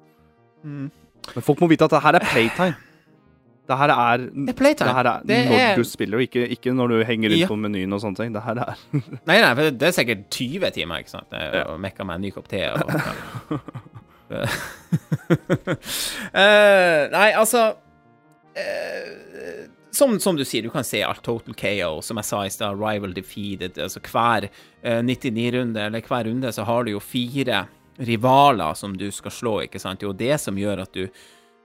Mm. Men folk må vite at det her er playtime. Det her er Det er playtime. Det her er Det når er- du spiller, og ikke, ikke når du henger rundt Ja. på menyen og sånne ting. Det her er Nei, nei, for det er sikkert 20 timer, ikke sant? Jeg Ja. Og mekka meg en ny kopp te og ja. Eh, Nei, altså eh, som, som du sier, du kan se alt total KO, som jeg sa i stad, rival defeated. Altså hver uh, 99-runde, eller hver runde, så har du jo fire rivaler som du skal slå, ikke sant? Det er jo det som gjør at du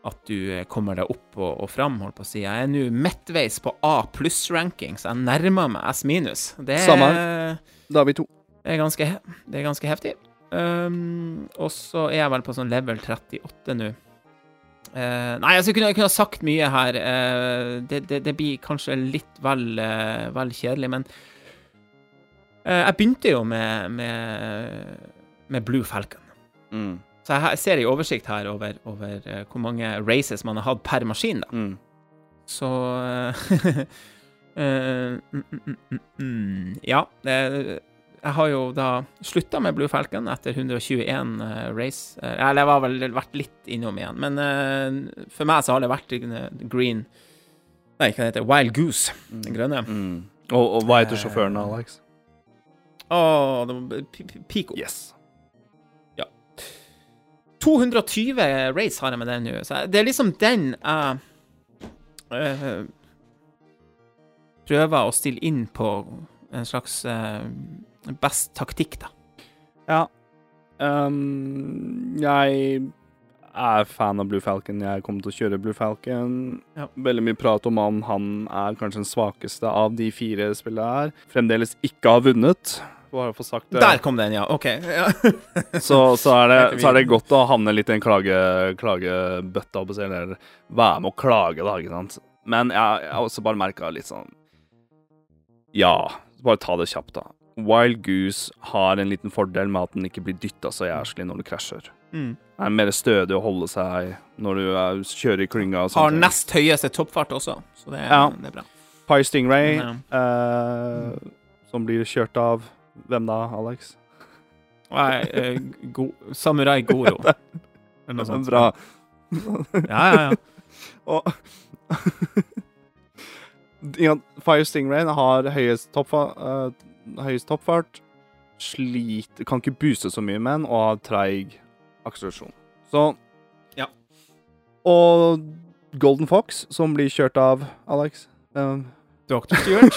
at du eh, kommer deg opp og, og fram, holdt på å si. Jeg er nå midtveis på A pluss-ranking, så jeg nærmer meg S minus. Det Samme er Da er vi to. det er ganske, det er ganske heftig. Um, og så er jeg vel på sånn level 38 nå. Eh, nei, altså, jeg kunne, jeg kunne ha sagt mye her. Uh, det, det, det blir kanskje litt vel, uh, vel kjedelig, men Jeg begynte jo med, med, med Blue Falcon. Mm. Så jeg, jeg ser i oversikt her over, over hvor mange races man har hatt per maskin, da. Mm. Så mm, mm, mm, mm, Ja. eh, jeg har jo da slutta med Blue Falcon etter 121 eh, race. Eh, Eller jeg har vel vært litt innom igjen. Men eh, for meg så har det vært green Nei, hva heter det? Wild Goose. Den grønne. Mm. Og, og hva heter sjåføren, Alex? Å, Pico. Yes. 220 race har jeg med den nå, så det er liksom den jeg eh, prøver å stille inn på en slags eh, best taktikk, da. Ja. Um, jeg er fan av Blue Falcon. Jeg kommer til å kjøre Blue Falcon. Ja. Veldig mye prat om han. Han er kanskje den svakeste av de fire spillene her. Fremdeles ikke har vunnet. Bare for å få sagt det. Der kom den, ja. OK. Ja. Så, så, er det, så er det godt å havne litt i en klage, si, eller være med å klage, da, ikke sant. Men jeg, jeg har også bare merka litt sånn Ja, bare ta det kjapt, da. Wild Goose har en liten fordel med at den ikke blir dytta så jævlig når du krasjer. Mm. Er mer stødig å holde seg når du er, kjører i klynga. Har nest høyeste toppfart også, så det, Ja. det er bra. Pie Stingray, Men, eh, som blir kjørt av Hvem da, Alex? Nei, eh, go Samurai Goro. Eller noe sånt. Bra. Ja, ja, ja. Og Fire Stingray har høyest, toppfart eh, høyest toppfart, sliter Kan ikke booste så mye med den, og har treig akselerasjon. Så Ja. Og Golden Fox, som blir kjørt av Alex um, Dr. Stewart.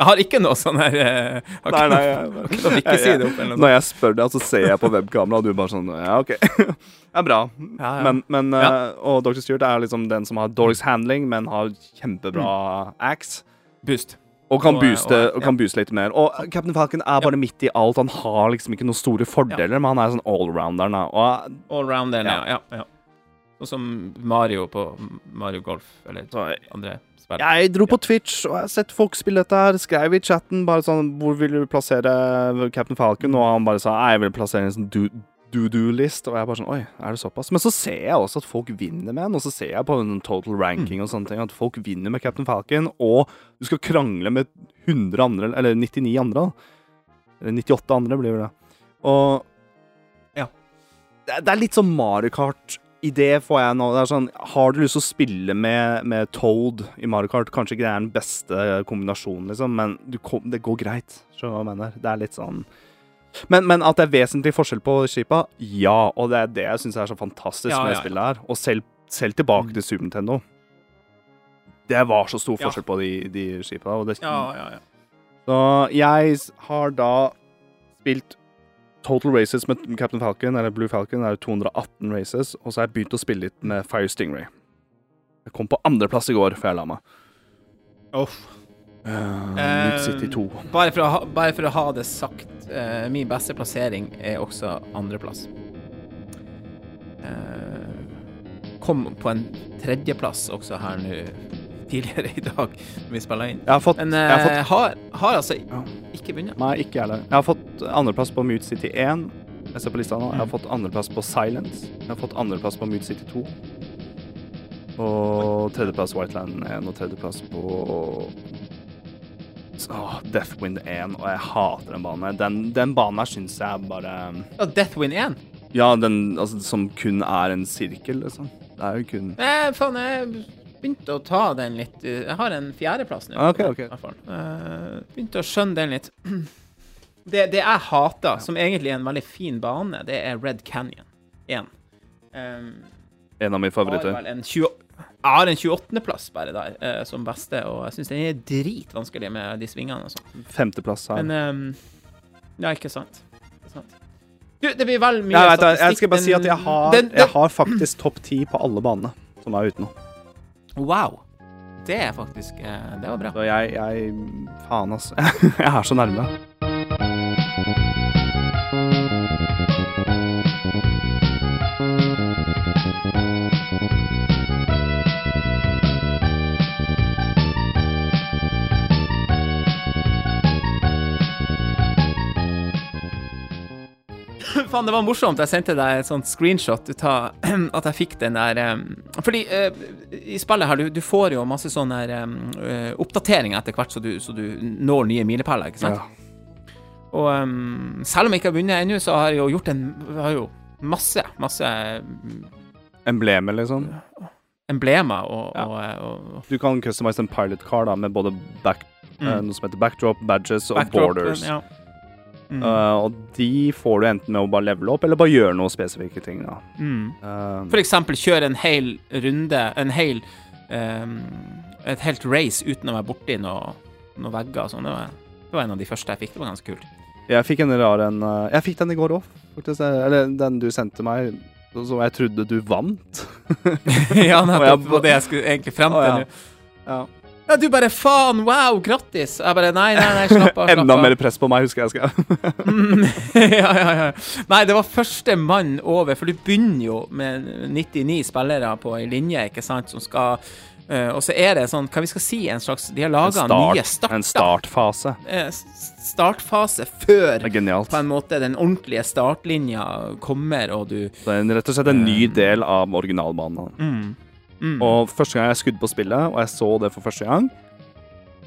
Jeg har ikke noe sånn her eh, Nei, nei, jeg- har ikke si det opp eller noe Når jeg spør deg, så ser jeg på webkamera, og du bare sånn Ja, OK. Det er bra. Ja, ja. Men, men Ja. eh, Og Dr. Stewart er liksom den som har dårligst handling, men har kjempebra axe. Boost. Og kan, Og, booste, og- og kan booste litt mer. Og Captain Falcon er bare midt i alt. Han har liksom ikke noen store fordeler, men han er sånn allrounderen. Allrounderen, Og Allrounder, ja. Ja. ja, ja. Sånn som Mario på Mario Golf, eller andre spill. jeg dro på Twitch, og jeg har sett folk spille dette her. Skrev i chatten bare sånn Hvor vil du plassere Captain Falcon? Og han bare sa jeg vil plassere en sånn do- do-do-list. Og jeg bare sånn Oi, er det såpass? Men så ser jeg også at folk vinner med den, og så ser jeg på en total ranking og sånne ting at folk vinner med Captain Falcon, og du skal krangle med 100 andre, eller 99 andre. Eller 98 andre blir det. Og Ja. Det, er- det er litt sånn Mario Kart-idé får jeg nå. Det er sånn, Har du lyst til å spille med, med Toad i Mario Kart, kanskje ikke det er den beste kombinasjonen, liksom, men du kom, det går greit. Skjønner du hva jeg mener? Det er litt sånn men, men at det er vesentlig forskjell på skipa, ja. Og det er det jeg syns er så fantastisk Ja, med ja, spillet her. Og selv, selv tilbake Mm. til Super Nintendo. Det var så stor forskjell på de, de skipa. Og det, Ja, ja, ja. Så jeg har da spilt Total Races med Captain Falcon, eller Blue Falcon, er det 218 races. Og så har jeg begynt å spille litt med Fire Stingray. Jeg kom på andreplass i går før jeg la meg. Uff. Uh, Eh, City 2. Bare for, ha, bare for å ha det sagt, uh, min beste plassering er også andreplass. Uh, kom på en tredjeplass også her nå tidligere i dag, når vi spilla inn. Jeg har fått, Men jeg har eh, fått har, har altså Ja. ikke vunnet. Nei, ikke jeg heller. Jeg har fått andreplass på Mute City 1. Jeg ser på lista nå. Jeg har fått andreplass på Silence. Jeg har fått andreplass på Mute City 2. Og tredjeplass Whiteland 1, og tredjeplass på Åh, Deathwind 1, og jeg hater den banen. Den, den banen her syns jeg bare Ja, Deathwind 1. Ja, den altså, som kun er en sirkel, liksom. Det er jo kun Nei, faen, jeg begynte å ta den litt eh, Jeg har en fjerdeplass nå. Ok, ok. I hvert fall. Eh, begynte å skjønne den litt. Det, det jeg hater, som egentlig er en veldig fin bane, det er Red Canyon 1. Um, en av mine har favoritter. vel en 20, jeg har en 28.-plass bare der, eh, som beste, og jeg syns den er dritvanskelig med de svingene og sånn. Femteplass her. Men um, Ja, ikke sant. Ikke sant. Du, det blir vel mye vet du, jeg skal bare si at jeg Den- har, den- jeg har faktisk topp ti på alle banene som er ute nå. Wow. Det er faktisk eh, Det var bra. Så jeg, jeg Faen, altså. Jeg er så nærme. Faen, det var morsomt. Jeg sendte deg et sånt screenshot ut av at jeg fikk den der um, Fordi uh, i spillet her, du, du får jo masse sånne um, oppdateringer etter hvert, så du, så du når nye milepæler, ikke sant? Ja. Og um, selv om jeg ikke har vunnet ennå, så har jeg jo gjort en har jo masse, masse Emblemer, liksom. emblemer og, Ja. og, og, Du kan customize en pilot car da, med både back, Mm. eh, noe som heter backdrop, badges og backdrop, borders. Ja. Mm. Eh, og de får du enten med å bare levele opp, eller bare gjøre noen spesifikke ting. da. Mm. Uh, For eksempel kjøre en hel runde, en hel um, Et helt race uten å være borti noen noe vegger og sånn. Det, var- det var en av de første jeg fikk. Det var ganske kult. jeg fikk en rar en uh, Jeg fikk den i går òg, faktisk. Eller den du sendte meg, som jeg trodde du vant. ja, nettopp. Det var det jeg skulle egentlig frem til ja. Ja. Ja, du bare faen, wow, grattis! Jeg bare nei, nei, nei, slapp av. Enda mer press på meg, husker jeg. skal Mm, ja, ja, ja. Nei, det var første mann over, for du begynner jo med 99 spillere på ei linje, ikke sant, som skal uh, Og så er det sånn, hva vi skal si, en slags De har laga nye start, en startfase. eh, startfase før på en måte den ordentlige startlinja kommer, og du Det er rett og slett en ny del av originalbanen. mm, mm. Og første gang jeg skudde på spillet, og jeg så det for første gang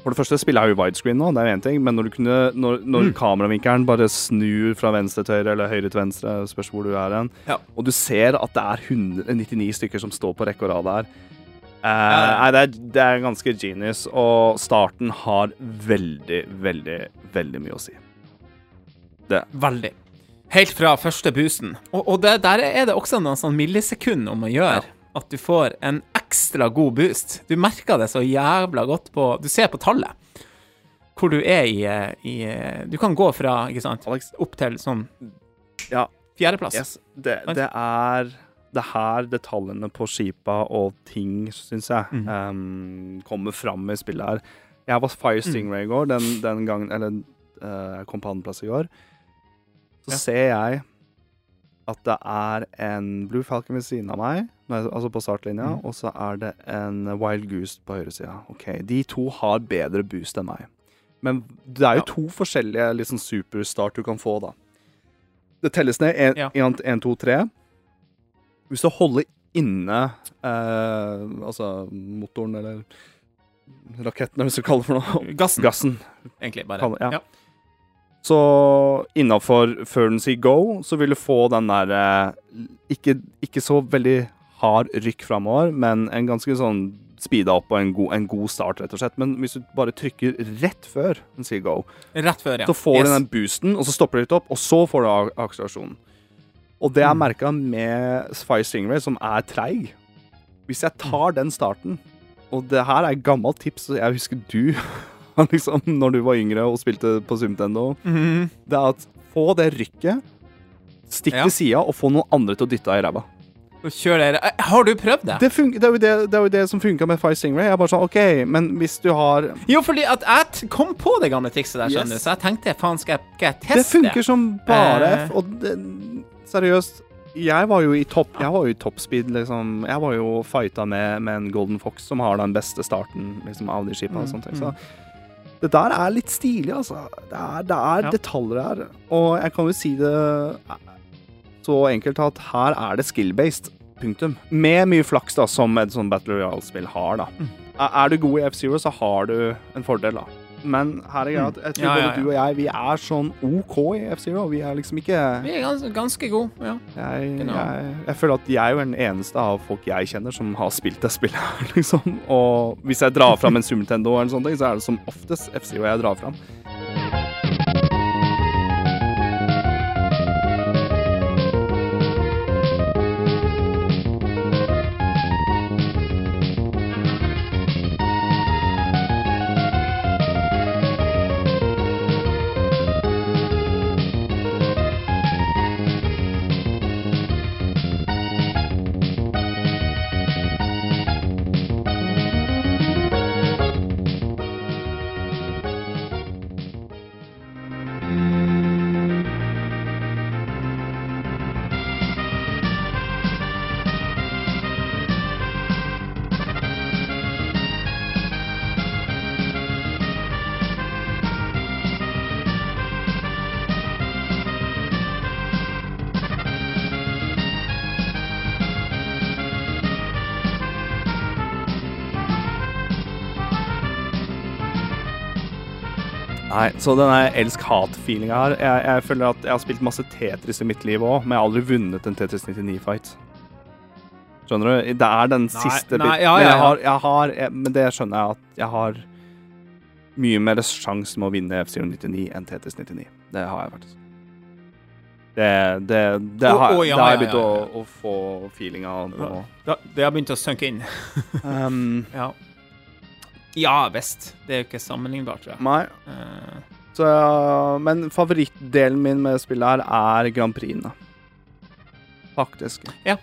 For det første spillet er jo widescreen nå, det er jo én ting, men når, du kunne, når, når Mm. kameravinkelen bare snur fra venstre til høyre eller høyre til venstre, spørs hvor du er hen, Ja. og du ser at det er 199 stykker som står på rekke og rad der Uh, Nei, det er, det er ganske genius, og starten har veldig, veldig, veldig mye å si. Veldig. Helt fra første boosten. Og, og det, der er det også noen sånn millisekund om å gjøre. At du får en ekstra god boost. Du merker det så jævla godt på Du ser på tallet. Hvor du er i, i Du kan gå fra, ikke sant, Alex, opp til sånn Ja. fjerdeplass. yes, det, det er det her detaljene på skipa og ting, syns jeg, Mm. um, kommer fram i spillet her. Jeg var Fire Mm. Stingray i går, den, den gangen Eller uh, jeg kom på andreplass i går. Så Ja. ser jeg at det er en Blue Falcon ved siden av meg, nei, altså på startlinja, Mm. og så er det en Wild Goose på høyresida. OK, de to har bedre boost enn meg. Men det er jo Ja. to forskjellige liksom, superstart du kan få, da. Det telles ned Ja. én, to, tre. Hvis du holder inne eh, altså motoren eller raketten, eller hva du skal kalle det for noe Gassen, Gassen. egentlig, bare. Kalle- ja. Så innafor sier go, så vil du få den der eh, ikke, ikke så veldig hard rykk framover, men en ganske sånn speeda opp og en god, en god start, rett og slett. Men hvis du bare trykker rett før den sier go, Rett før, ja. så får Yes. du den boosten, og så stopper det litt opp, og så får du ak- akselerasjonen. Og det jeg Mm. merka med Fire Stingray, som er treig Hvis jeg tar den starten Og det her er et gammelt tips, jeg husker du liksom, når du var yngre og spilte på Sumtendo. Mm -hmm. det er at få det rykket, stikk Ja. til sida og få noen andre til å dytte deg i ræva. Eh, Har du prøvd det? Det, det, er jo det, det er jo det som funka med Fire Stingray. Jeg er bare sånn OK, men hvis du har Jo, fordi at jeg kom på det gamle trikset der, skjønner du, Yes. så jeg tenkte faen, skal jeg, skal jeg Det funker som bare Eh. F. Og det, seriøst, jeg var jo i topp Jeg var jo i toppspeed, liksom. Jeg var jo fighta med, med en Golden Fox som har den beste starten liksom, av de skipa og Mm, sånne ting. Så det der er litt stilig, altså. Det er, det er Ja. detaljer her. Og jeg kan jo si det så enkelt at her er det skill-based. Punktum. Med mye flaks, da, som et sånn Battle Royale-spill har, da. Mm. Er er du god i F-Zero, så har du en fordel, da. Men her er greia at jeg tror. Ja, ja, både du og jeg, vi er sånn OK i F-Zero. Vi er liksom ikke Vi er ganske, ganske gode, ja. jeg, jeg, jeg føler at jeg er jo den eneste av folk jeg kjenner som har spilt det spillet her, liksom. Og hvis jeg drar fram en Summertendo eller en sånn ting, så er det som oftest F-Zero jeg drar fram. Nei, så denne elsk-hat-feelinga her jeg, jeg føler at jeg har spilt masse Tetris i mitt liv òg, men jeg har aldri vunnet en Tetris 99-fight. Skjønner du? Det er den Nei, siste biten. bit- ja, Men ja, jeg ja. har, jeg har jeg, Men det skjønner jeg at jeg har mye mer sjanse med å vinne F-Zero 99 enn Tetris 99. Det har jeg faktisk. Det, det, det, har, oh, ja, det har jeg begynt å, å få feeling av det har begynt å synke inn. Um, Ja. Ja best. Det er jo ikke sammenlignbart, tror jeg. nei. Uh, Så, men favorittdelen min med spillet her er Grand Prix-ene. Faktisk. Ja.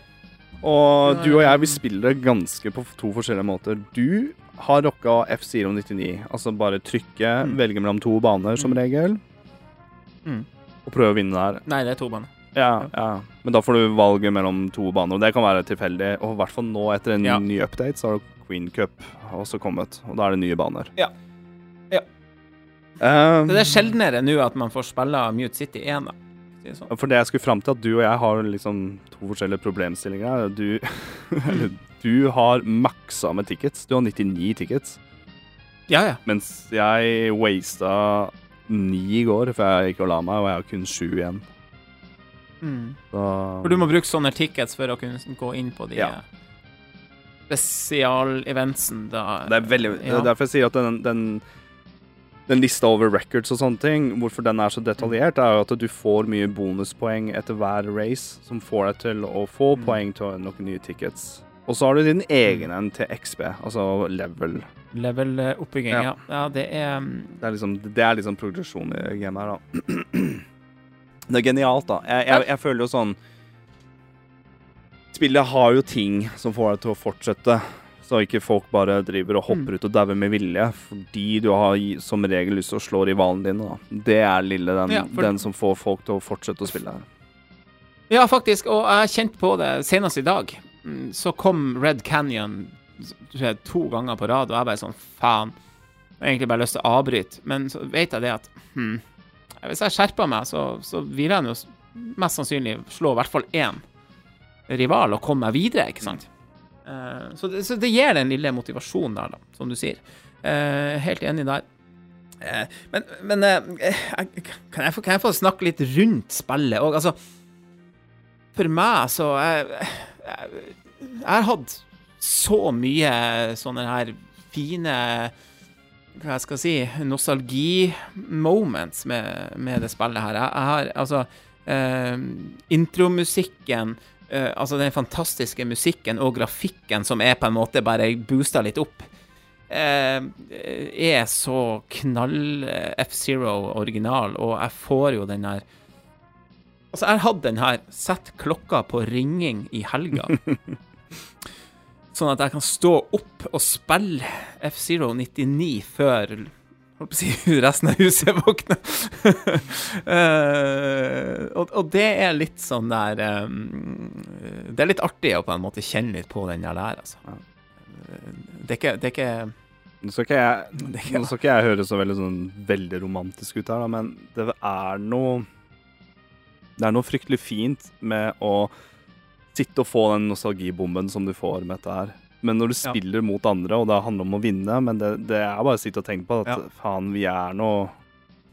Og du og jeg, vi spiller ganske på to forskjellige måter. Du har rocka F-Zero 99. Altså bare trykke, Mm. velge mellom to baner som Mm. regel, Mm. og prøve å vinne der. nei, det er to baner. Ja, ja. Men da får du valget mellom to baner, og det kan være tilfeldig. Og i hvert fall nå, etter en Ja. ny update, så har Queen Cup også kommet, og da er det nye baner. Ja. Ja. Um, Det er sjeldnere nå at man får spille Mute City 1, da. Sånn. For det jeg skulle fram til, at du og jeg har liksom to forskjellige problemstillinger her. Du, du har maksa med tickets. Du har 99 tickets. Ja, ja. Mens jeg wasta ni i går før jeg gikk og la meg, og jeg har kun sju igjen. Mm. Så For du må bruke sånne tickets for å kunne gå inn på de Ja. Eh, spesialeventsen, da. Det er veldig Ja. er derfor jeg sier at den, den den lista over records og sånne ting, hvorfor den er så detaljert, er jo at du får mye bonuspoeng etter hver race, som får deg til å få Mm. poeng til noen nye tickets. Og så har du din egen en til XB, altså level. Level-oppbygging, Ja. ja. ja. Det er mm, Det er liksom, det er liksom progresjon i gamet her, da. Det er genialt, da. Jeg, jeg, jeg føler jo sånn Spillet har jo ting som får deg til å fortsette, så ikke folk bare driver og hopper ut og dauer med vilje fordi du har som regel lyst til å slå rivalene dine. da. Det er lille den, Ja, for- den som får folk til å fortsette å spille. Ja, faktisk, og jeg har kjent på det senest i dag. Mm, Så kom Red Canyon to ganger på rad, og jeg bare sånn faen. Jeg har egentlig bare lyst til å avbryte, men så vet jeg det at hmm, hvis jeg skjerper meg, så, så vil jeg jo mest sannsynlig slå i hvert fall én rival og komme meg videre, ikke sant? Uh, så, det, så det gir den lille motivasjonen der, da, som du sier. Uh, helt enig der. Uh, men men jeg- kan, jeg få, kan jeg få snakke litt rundt spillet òg? Altså, for meg så jeg, jeg, jeg har hatt så mye sånne her fine hva jeg skal si, nostalgi-moments med, med det spillet her. Jeg, jeg har altså eh, Intromusikken, eh, altså den fantastiske musikken og grafikken som er på en måte bare boosta litt opp, uh, er så knall eh, F-Zero original, og jeg får jo den her Altså, jeg har hatt den her Sett klokka på ringing i helga. sånn at jeg kan stå opp og spille F-Zero 99 før holdt på å si, resten av huset våkner. uh, og, og det er litt sånn der um, Det er litt artig å på en måte kjenne litt på den der, der altså. Ja. Eh, Det er ikke, det er ikke Nå skal jeg, nå skal ikke jeg høre så veldig, sånn, veldig romantisk ut her, da, men det er noe Det er noe fryktelig fint med å sitte og få den nostalgibomben som du får med dette her. Men når du Ja. spiller mot andre, og det handler om å vinne, men det, det er bare å sitte og tenke på at Ja. faen, vi er nå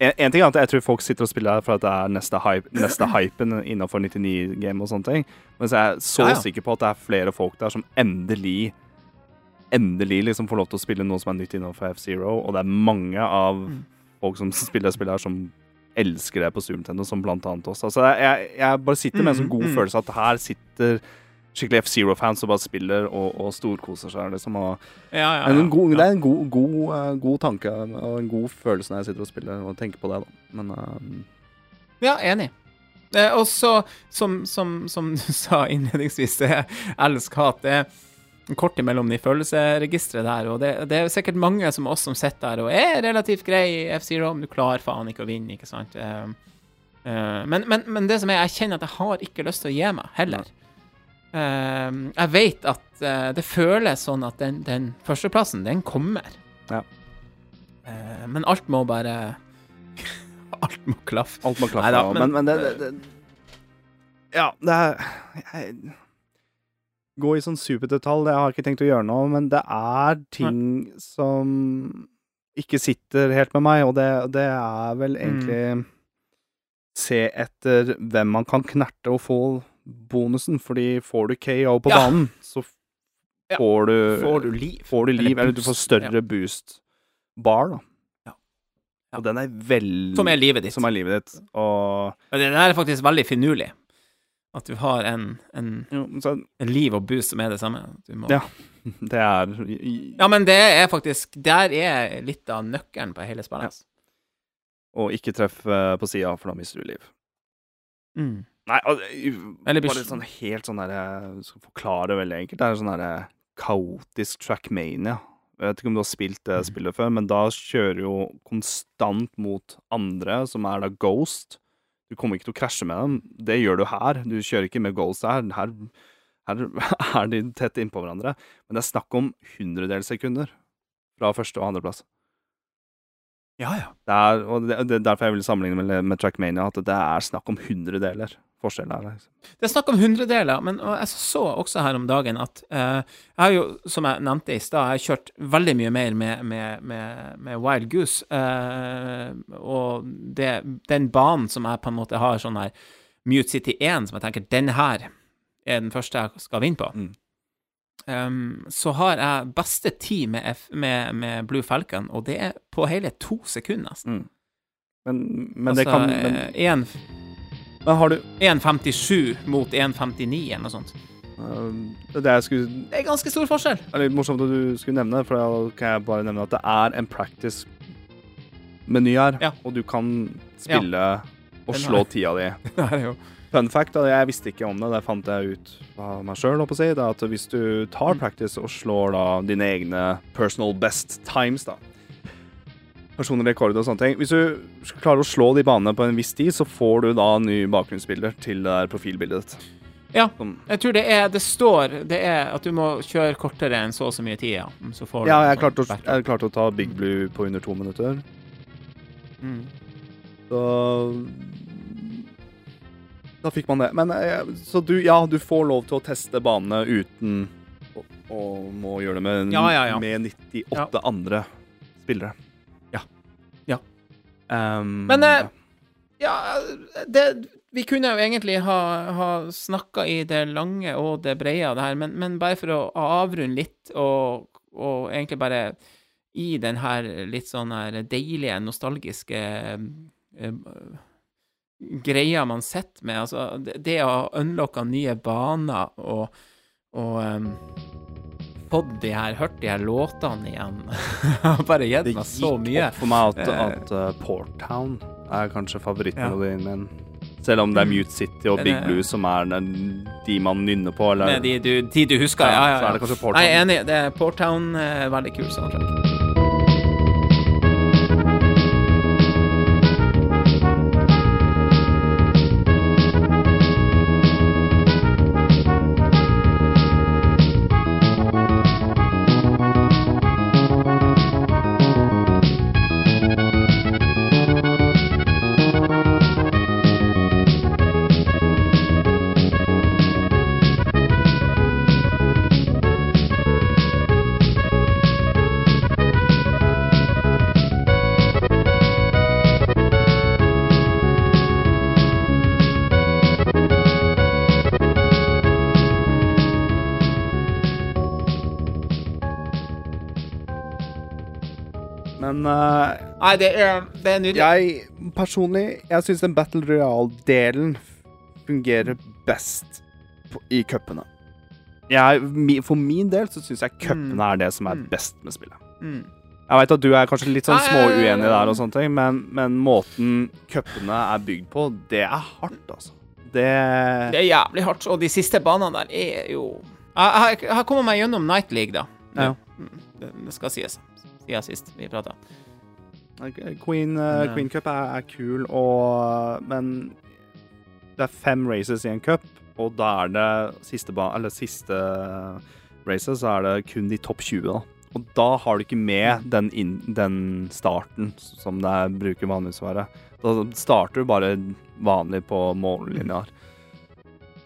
en, en ting er at jeg tror folk sitter og spiller her for at det er neste, hype, neste hypen innenfor 99-game og sånne ting, men jeg er så Ja, ja. sikker på at det er flere folk der som endelig endelig liksom får lov til å spille noe som er nytt innenfor F-Zero, og det er mange av Mm. folk som spiller spill her, som elsker det på Nintendo, som blant annet oss. Altså, jeg, jeg bare sitter med en sånn Mm, god mm. følelse at her sitter skikkelig F-Zero-fans som bare spiller og, og storkoser seg. Liksom, og Ja, ja, en ja. god, Det er en god, god, uh, god tanke og en god følelse når jeg sitter og spiller og tenker på det. da. Men uh, Ja, enig. Eh, og så, som, som, som du sa innledningsvis, det elsk-hat. Det er kort imellom de følelsesregistre der, og det, det er sikkert mange som oss som sitter der og er relativt grei i F-Zero, men du klarer faen ikke å vinne, ikke sant? Eh, men, men, men det som er, jeg kjenner at jeg har ikke lyst til å gi meg, heller. Eh, jeg vet at eh, det føles sånn at den, den førsteplassen, den kommer. Ja. Eh, men alt må bare Alt må klaffe. alt må klaffe. Neida, og- men- men, men det, det, det Ja, det er jeg, Gå i sånn superdetalj, det har jeg ikke tenkt å gjøre nå, men det er ting som ikke sitter helt med meg, og det, det er vel Mm. egentlig Se etter hvem man kan knerte og få bonusen, fordi får du KO på Ja. banen, så får du Får du liv? får du Eller liv, eller du får større boost bar, da. Og den er veldig Som er livet ditt. Som er livet ditt. Og Og det der er faktisk veldig finurlig. At du har en, en, jo, så en liv og boost som er det samme. Du må, Ja. det er Ja, men det er faktisk Der er litt av nøkkelen på hele spillet. Ja. Og ikke treff eh, på sida, for da mister du liv. Mm. Nei, Eller bare sånn helt sånn derre Jeg skal forklare det veldig enkelt. Det er sånn derre kaotisk trackmania. Jeg vet ikke om du har spilt det Mhm. spillet før, men da kjører du jo konstant mot andre, som er da Ghost. Du kommer ikke til å krasje med dem. Det gjør du her. Du kjører ikke med Ghost her. Her, her er de tett innpå hverandre. Men det er snakk om hundredels sekunder fra første og andreplass. Ja, ja. Det er, og det, det er derfor jeg vil sammenligne med, med Trackmania, at det er snakk om hundredeler forskjell her. Liksom. Det er snakk om hundredeler, men og jeg så også her om dagen at uh, Jeg har jo, som jeg nevnte i stad, jeg har kjørt veldig mye mer med, med, med, med Wild Goose. uh, og det, den banen som jeg på en måte har sånn her Mute City 1, som jeg tenker den her er den første jeg skal vinne på. Mm. Um, så har jeg beste tid med, F, med, med Blue Falcon, og det er på hele to sekunder. nesten. Mm. Men, men det altså, kan men, eh, en- men har du 1,57 mot 1,59 eller noe sånt. øh, Det jeg skulle Det er ganske stor forskjell. Det er litt morsomt at du skulle nevne, for da kan jeg bare nevne at det er en practice-meny her, Ja. og du kan spille og slå tida di. Det er jo Fun fact, da, jeg visste ikke om det, det fant jeg ut av meg sjøl, si. At hvis du tar Mm. practice og slår da dine egne personal best times, da Personlig rekord og sånne ting. Hvis du klarer å slå de banene på en viss tid, så får du da ny bakgrunnsbilder til det der profilbildet ditt. Ja. Jeg tror det er Det står det er at du må kjøre kortere enn så og så mye tid, ja. Så får ja, jeg klarte, å, jeg klarte å ta Big Blue på under to minutter. Mm. Så Da fikk man det. Men eh, så du, ja, du får lov til å teste banene uten å, å må gjøre det med, Ja, ja, ja. med 98 andre spillere. Ja. Ja. Um, Men, eh, Ja, det Vi kunne jo egentlig ha, ha snakka i det lange og det brede av det her, men, men bare for å avrunde litt, og, og egentlig bare i den her litt sånn her deilige, nostalgiske eh, greia man sitter med, altså det, det å unlocke nye baner og, og um, fått de her, hørt de her låtene igjen, har bare gitt meg så mye. Det gikk opp for meg at, Eh. at uh, Porttown er kanskje favorittmelodien min. Selv om det er Mm. Mute City og Big Blue som er den, de man nynner på, eller de du, de du husker, ja, ja, ja. så er det kanskje Porttown. Nei, enig. Det er Porttown eh, veldig kul soundtrack. Nei, det er, det er nydelig. jeg personlig Jeg syns den Battle Royale-delen fungerer best på, i cupene. For min del så syns jeg cupene Mm. er det som er Mm. best med spillet. Mm. Jeg veit at du er kanskje litt sånn småuenig der, og sånne ting, men, men måten cupene er bygd på, det er hardt, altså. Det, Det er jævlig hardt, og de siste banene der er jo Jeg, har kommet meg gjennom Night League, da. Ja. Mm, Det, det skal sies. Siden sist vi prata. Queen, uh, Men, Queen Cup er, er kul, og Men det er fem races i en cup, og da er det siste, ba eller siste racet, så er det kun de topp 20, da. Og da har du ikke med den, in, den starten som det er, bruker vanligvis å være. Da starter du bare vanlig på mållinja.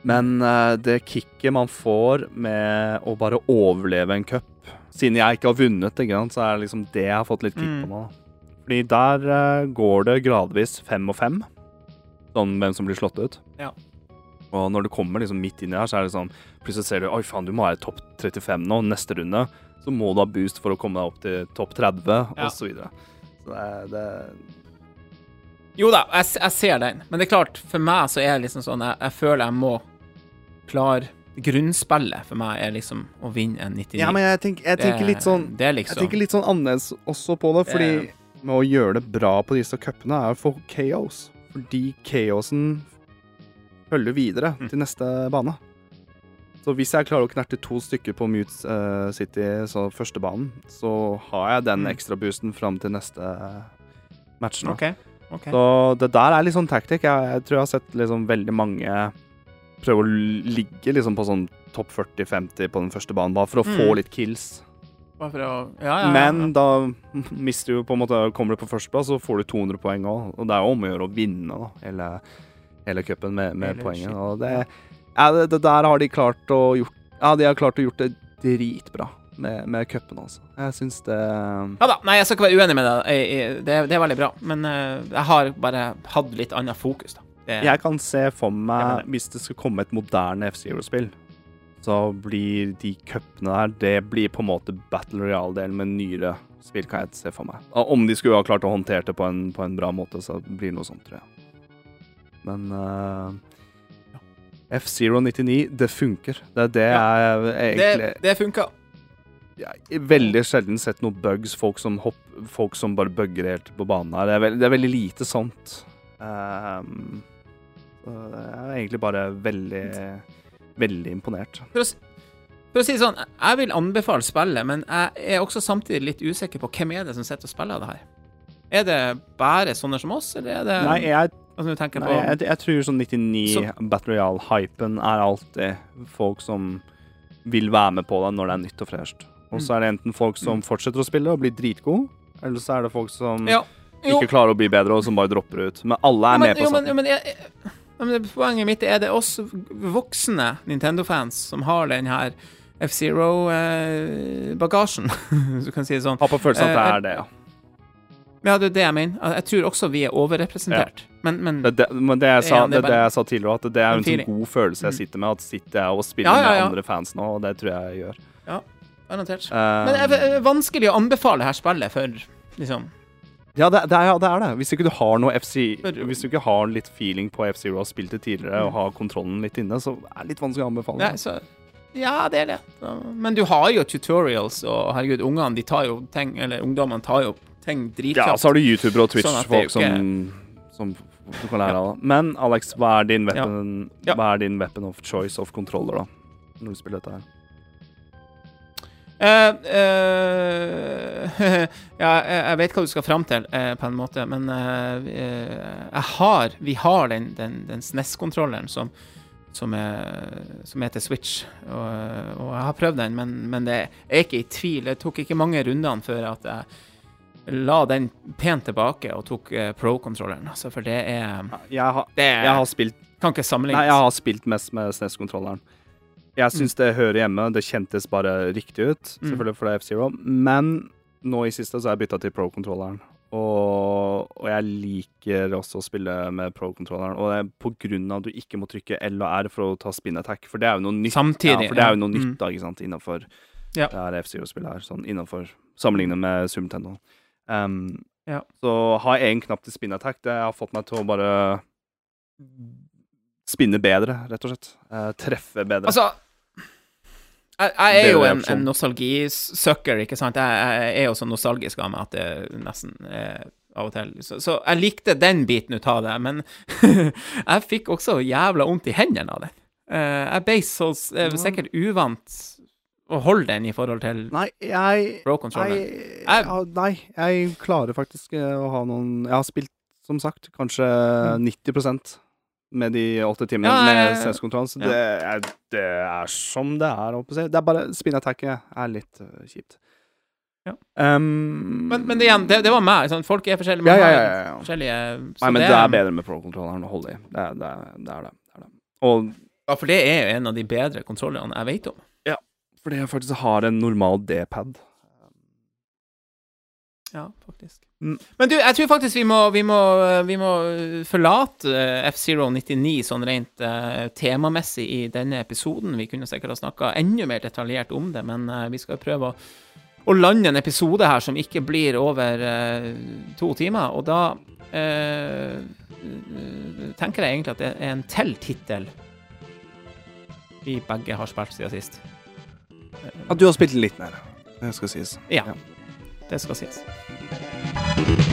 Men eh, det kicket man får med å bare overleve en cup Siden jeg ikke har vunnet, ikke sant, så er det liksom det jeg har fått litt kick på Mm. Fordi der eh, går det gradvis fem og fem, sånn hvem som blir slått ut. Ja. Og når du kommer liksom midt inni her, så er det sånn Plutselig ser du oi faen, du må være topp 35 nå, neste runde. Så må du ha boost for å komme deg opp til topp 30, Ja. og så videre. Så det, er- det Jo da, jeg, s- jeg ser den, men det er klart, for meg så er det liksom sånn Jeg, jeg føler jeg må klare Grunnspillet for meg er liksom å vinne en 99. Ja, men jeg, tenker- jeg tenker litt sånn Det er Jeg liksom tenker litt sånn annerledes også på det, fordi med å gjøre det bra på disse cupene er å få chaos. Fordi chaosen følger videre Mm. til neste bane. Så hvis jeg klarer å knerte to stykker på Mute uh, City, så første banen, så har jeg den Mm. ekstra boosten fram til neste match nå. Okay. ok. Så det der er litt sånn tactic. Jeg, jeg tror jeg har sett liksom veldig mange prøve å ligge liksom på sånn topp 40-50 på den første banen, bare for å få Mm. litt kills. Å Ja, ja. ja, Men da mister du på en måte Kommer du på førsteplass, så får du 200 poeng òg. Og det er jo om å gjøre å vinne da, hele, hele cupen med, med poenget. Og det, ja, det, det der har de klart å gjort Ja, de har klart å gjort det dritbra med, med cupen, altså. Jeg syns det Ja da, nei, jeg skal ikke være uenig med deg. Det, det er veldig bra. Men eh, jeg har bare hatt litt annet fokus, da. Det, Jeg kan se for meg, hvis det skal komme et moderne F-Zero-spill, så blir de cupene der Det blir på en måte Battle Royale-delen med nyere spill, kan jeg se for meg. Om de skulle ha klart å håndtere det på en, på en bra måte, så blir det noe sånt, tror jeg. Men uh, F-Zero 99, det funker. Det er det jeg egentlig det, det funka. veldig sjelden sett noen bugs, folk som, hopp, folk som bare bugger helt på banen her. Det er, veld, det er veldig lite sånt. Ehm, det er egentlig bare veldig, veldig imponert. For å, for å si det sånn, jeg vil anbefale spillet, men jeg er også samtidig litt usikker på hvem er det som sitter og spiller det her. Er det bare sånne som oss, eller er det Nei, jeg, altså, nei, på, jeg, jeg tror sånn 99 Så- Battle Royale-hypen er alltid folk som vil være med på det når det er nytt og fresht. Og så er det enten folk som fortsetter å spille og blir dritgode, eller så er det folk som Ja, ikke klarer å bli bedre, og som bare dropper ut. Men alle er men, med på jo, men, sånn. jo, men, jeg, men Poenget mitt er det er oss voksne Nintendo-fans som har den her F-Zero-bagasjen, hvis du kan si det sånn. Har på følelsen at det Eh, er det, ja. Ja, det er det jeg mener. Jeg tror også vi er overrepresentert. Men, men Det, det, men det jeg, sa, det det, jeg sa tidligere, at det er en en sånn god følelse jeg Mm. sitter med. At sitter jeg og spiller Ja, ja, ja. med andre fans nå, og det tror jeg jeg gjør. Ja, garantert. Uh, Men det er vanskelig å anbefale her spillet for liksom ja, det, det, er, ja, det er det. Hvis ikke du har noe FC Hvis du ikke har litt feeling på F-Zero og har spilt det tidligere, og har kontrollen litt inne, så er det litt vanskelig å anbefale. Nei, så Ja, det er det. Men du har jo tutorials, og herregud, ungene de tar jo ting Eller ungdommene tar jo ting Ja, så har du YouTuber og Sånn Twitch-folk jo som, som du kan lære av. Men Alex, hva er din weapon, Ja. Hva er din weapon of choice of controller, da? Når du spiller dette her? Eh, eh, ja, jeg vet hva du skal fram til, eh, på en måte, men jeg har Vi har den, den, den SNES-kontrolleren som, som, er, som er til Switch, og, og jeg har prøvd den, men, men det er ikke i tvil. Det tok ikke mange rundene før at jeg la den pent tilbake og tok pro-kontrolleren, altså, for det er Jeg har, Det jeg har spilt kan ikke sammenlignes. Nei, jeg har spilt mest med SNES-kontrolleren. Jeg syns det hører hjemme. Det kjentes bare riktig ut, Mm. selvfølgelig for det er F-Zero. Men nå i siste så har jeg bytta til pro-kontrolleren. Og, og jeg liker også å spille med pro-kontrolleren. Og det er på grunn av at du ikke må trykke L og R for å ta spin attack, for det er jo noe nytt. Samtidig. ja, for det er jo noe ja. nytt da, ikke sant, innenfor Ja. det her F-Zero-spillet her, sånn innenfor Sammenlignet med Super Nintendo. Um, Ja. Så har jeg en knapp til spin attack. Det har fått meg til å bare spinne bedre, rett og slett. Uh, treffe bedre. Altså jeg, jeg er jo en, en nostalgisucker, ikke sant. Jeg, jeg er jo så nostalgisk av meg at det nesten eh, av og til. Så, så jeg likte den biten ut av det, men jeg fikk også jævla vondt i hendene av den. Eh, jeg ble så eh, sikkert uvant å holde den i forhold til Nei, jeg Nei, pro-controlleren. jeg, nei, jeg klarer faktisk eh, å ha noen Jeg har spilt, som sagt, kanskje 90 med de åtte timene Ja, ja, ja, med ja. CS-kontrollen, så Ja. det, er, det er som det er. Det er bare spin-attacket er litt uh, kjipt. Ja. Um, Men, men det, igjen, det, det var meg. Sånn, folk er forskjellige. Ja, man ja, ja, ja. forskjellige så Nei, men det er bedre med pro-kontrolleren å holde i. Det, er- det, er- det er det. det er det. Og Ja, for det er jo en av de bedre kontrollerne jeg vet om. Fordi jeg faktisk har en normal D-pad. Ja, faktisk. Mm. Men du, jeg tror faktisk vi må, vi må, vi må forlate eh, F-Zero 99 sånn rent uh, temamessig i denne episoden. Vi kunne sikkert ha snakka enda mer detaljert om det, men uh, vi skal prøve å, å lande en episode her som ikke blir over uh, to timer. Og da eh, tenker jeg egentlig at det er en til tittel vi begge har spilt siden sist. At du har spilt litt mer, det skal sies. Ja, det skal sies. Thank you.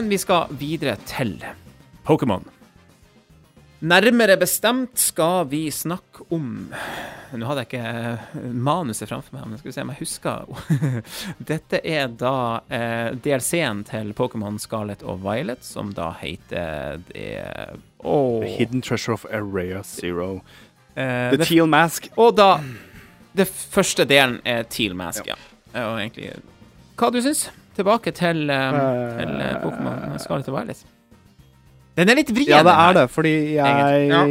Men vi skal videre til Pokémon. Nærmere bestemt skal vi snakke om Nå hadde jeg ikke manuset framfor meg, men skal vi se om jeg husker Dette er da eh, DLC-en til Pokémon Scarlet og Violet, som da heter det oh. The Hidden Treasure of Area Zero. eh, The det, Teal Mask. Og da Det første delen er Teal Mask, ja. Og egentlig Hva du syns? Tilbake til, eh, til eh, Pokémon Scarlet og Violet. Den er litt vrien, Ja, det er det, fordi jeg ja.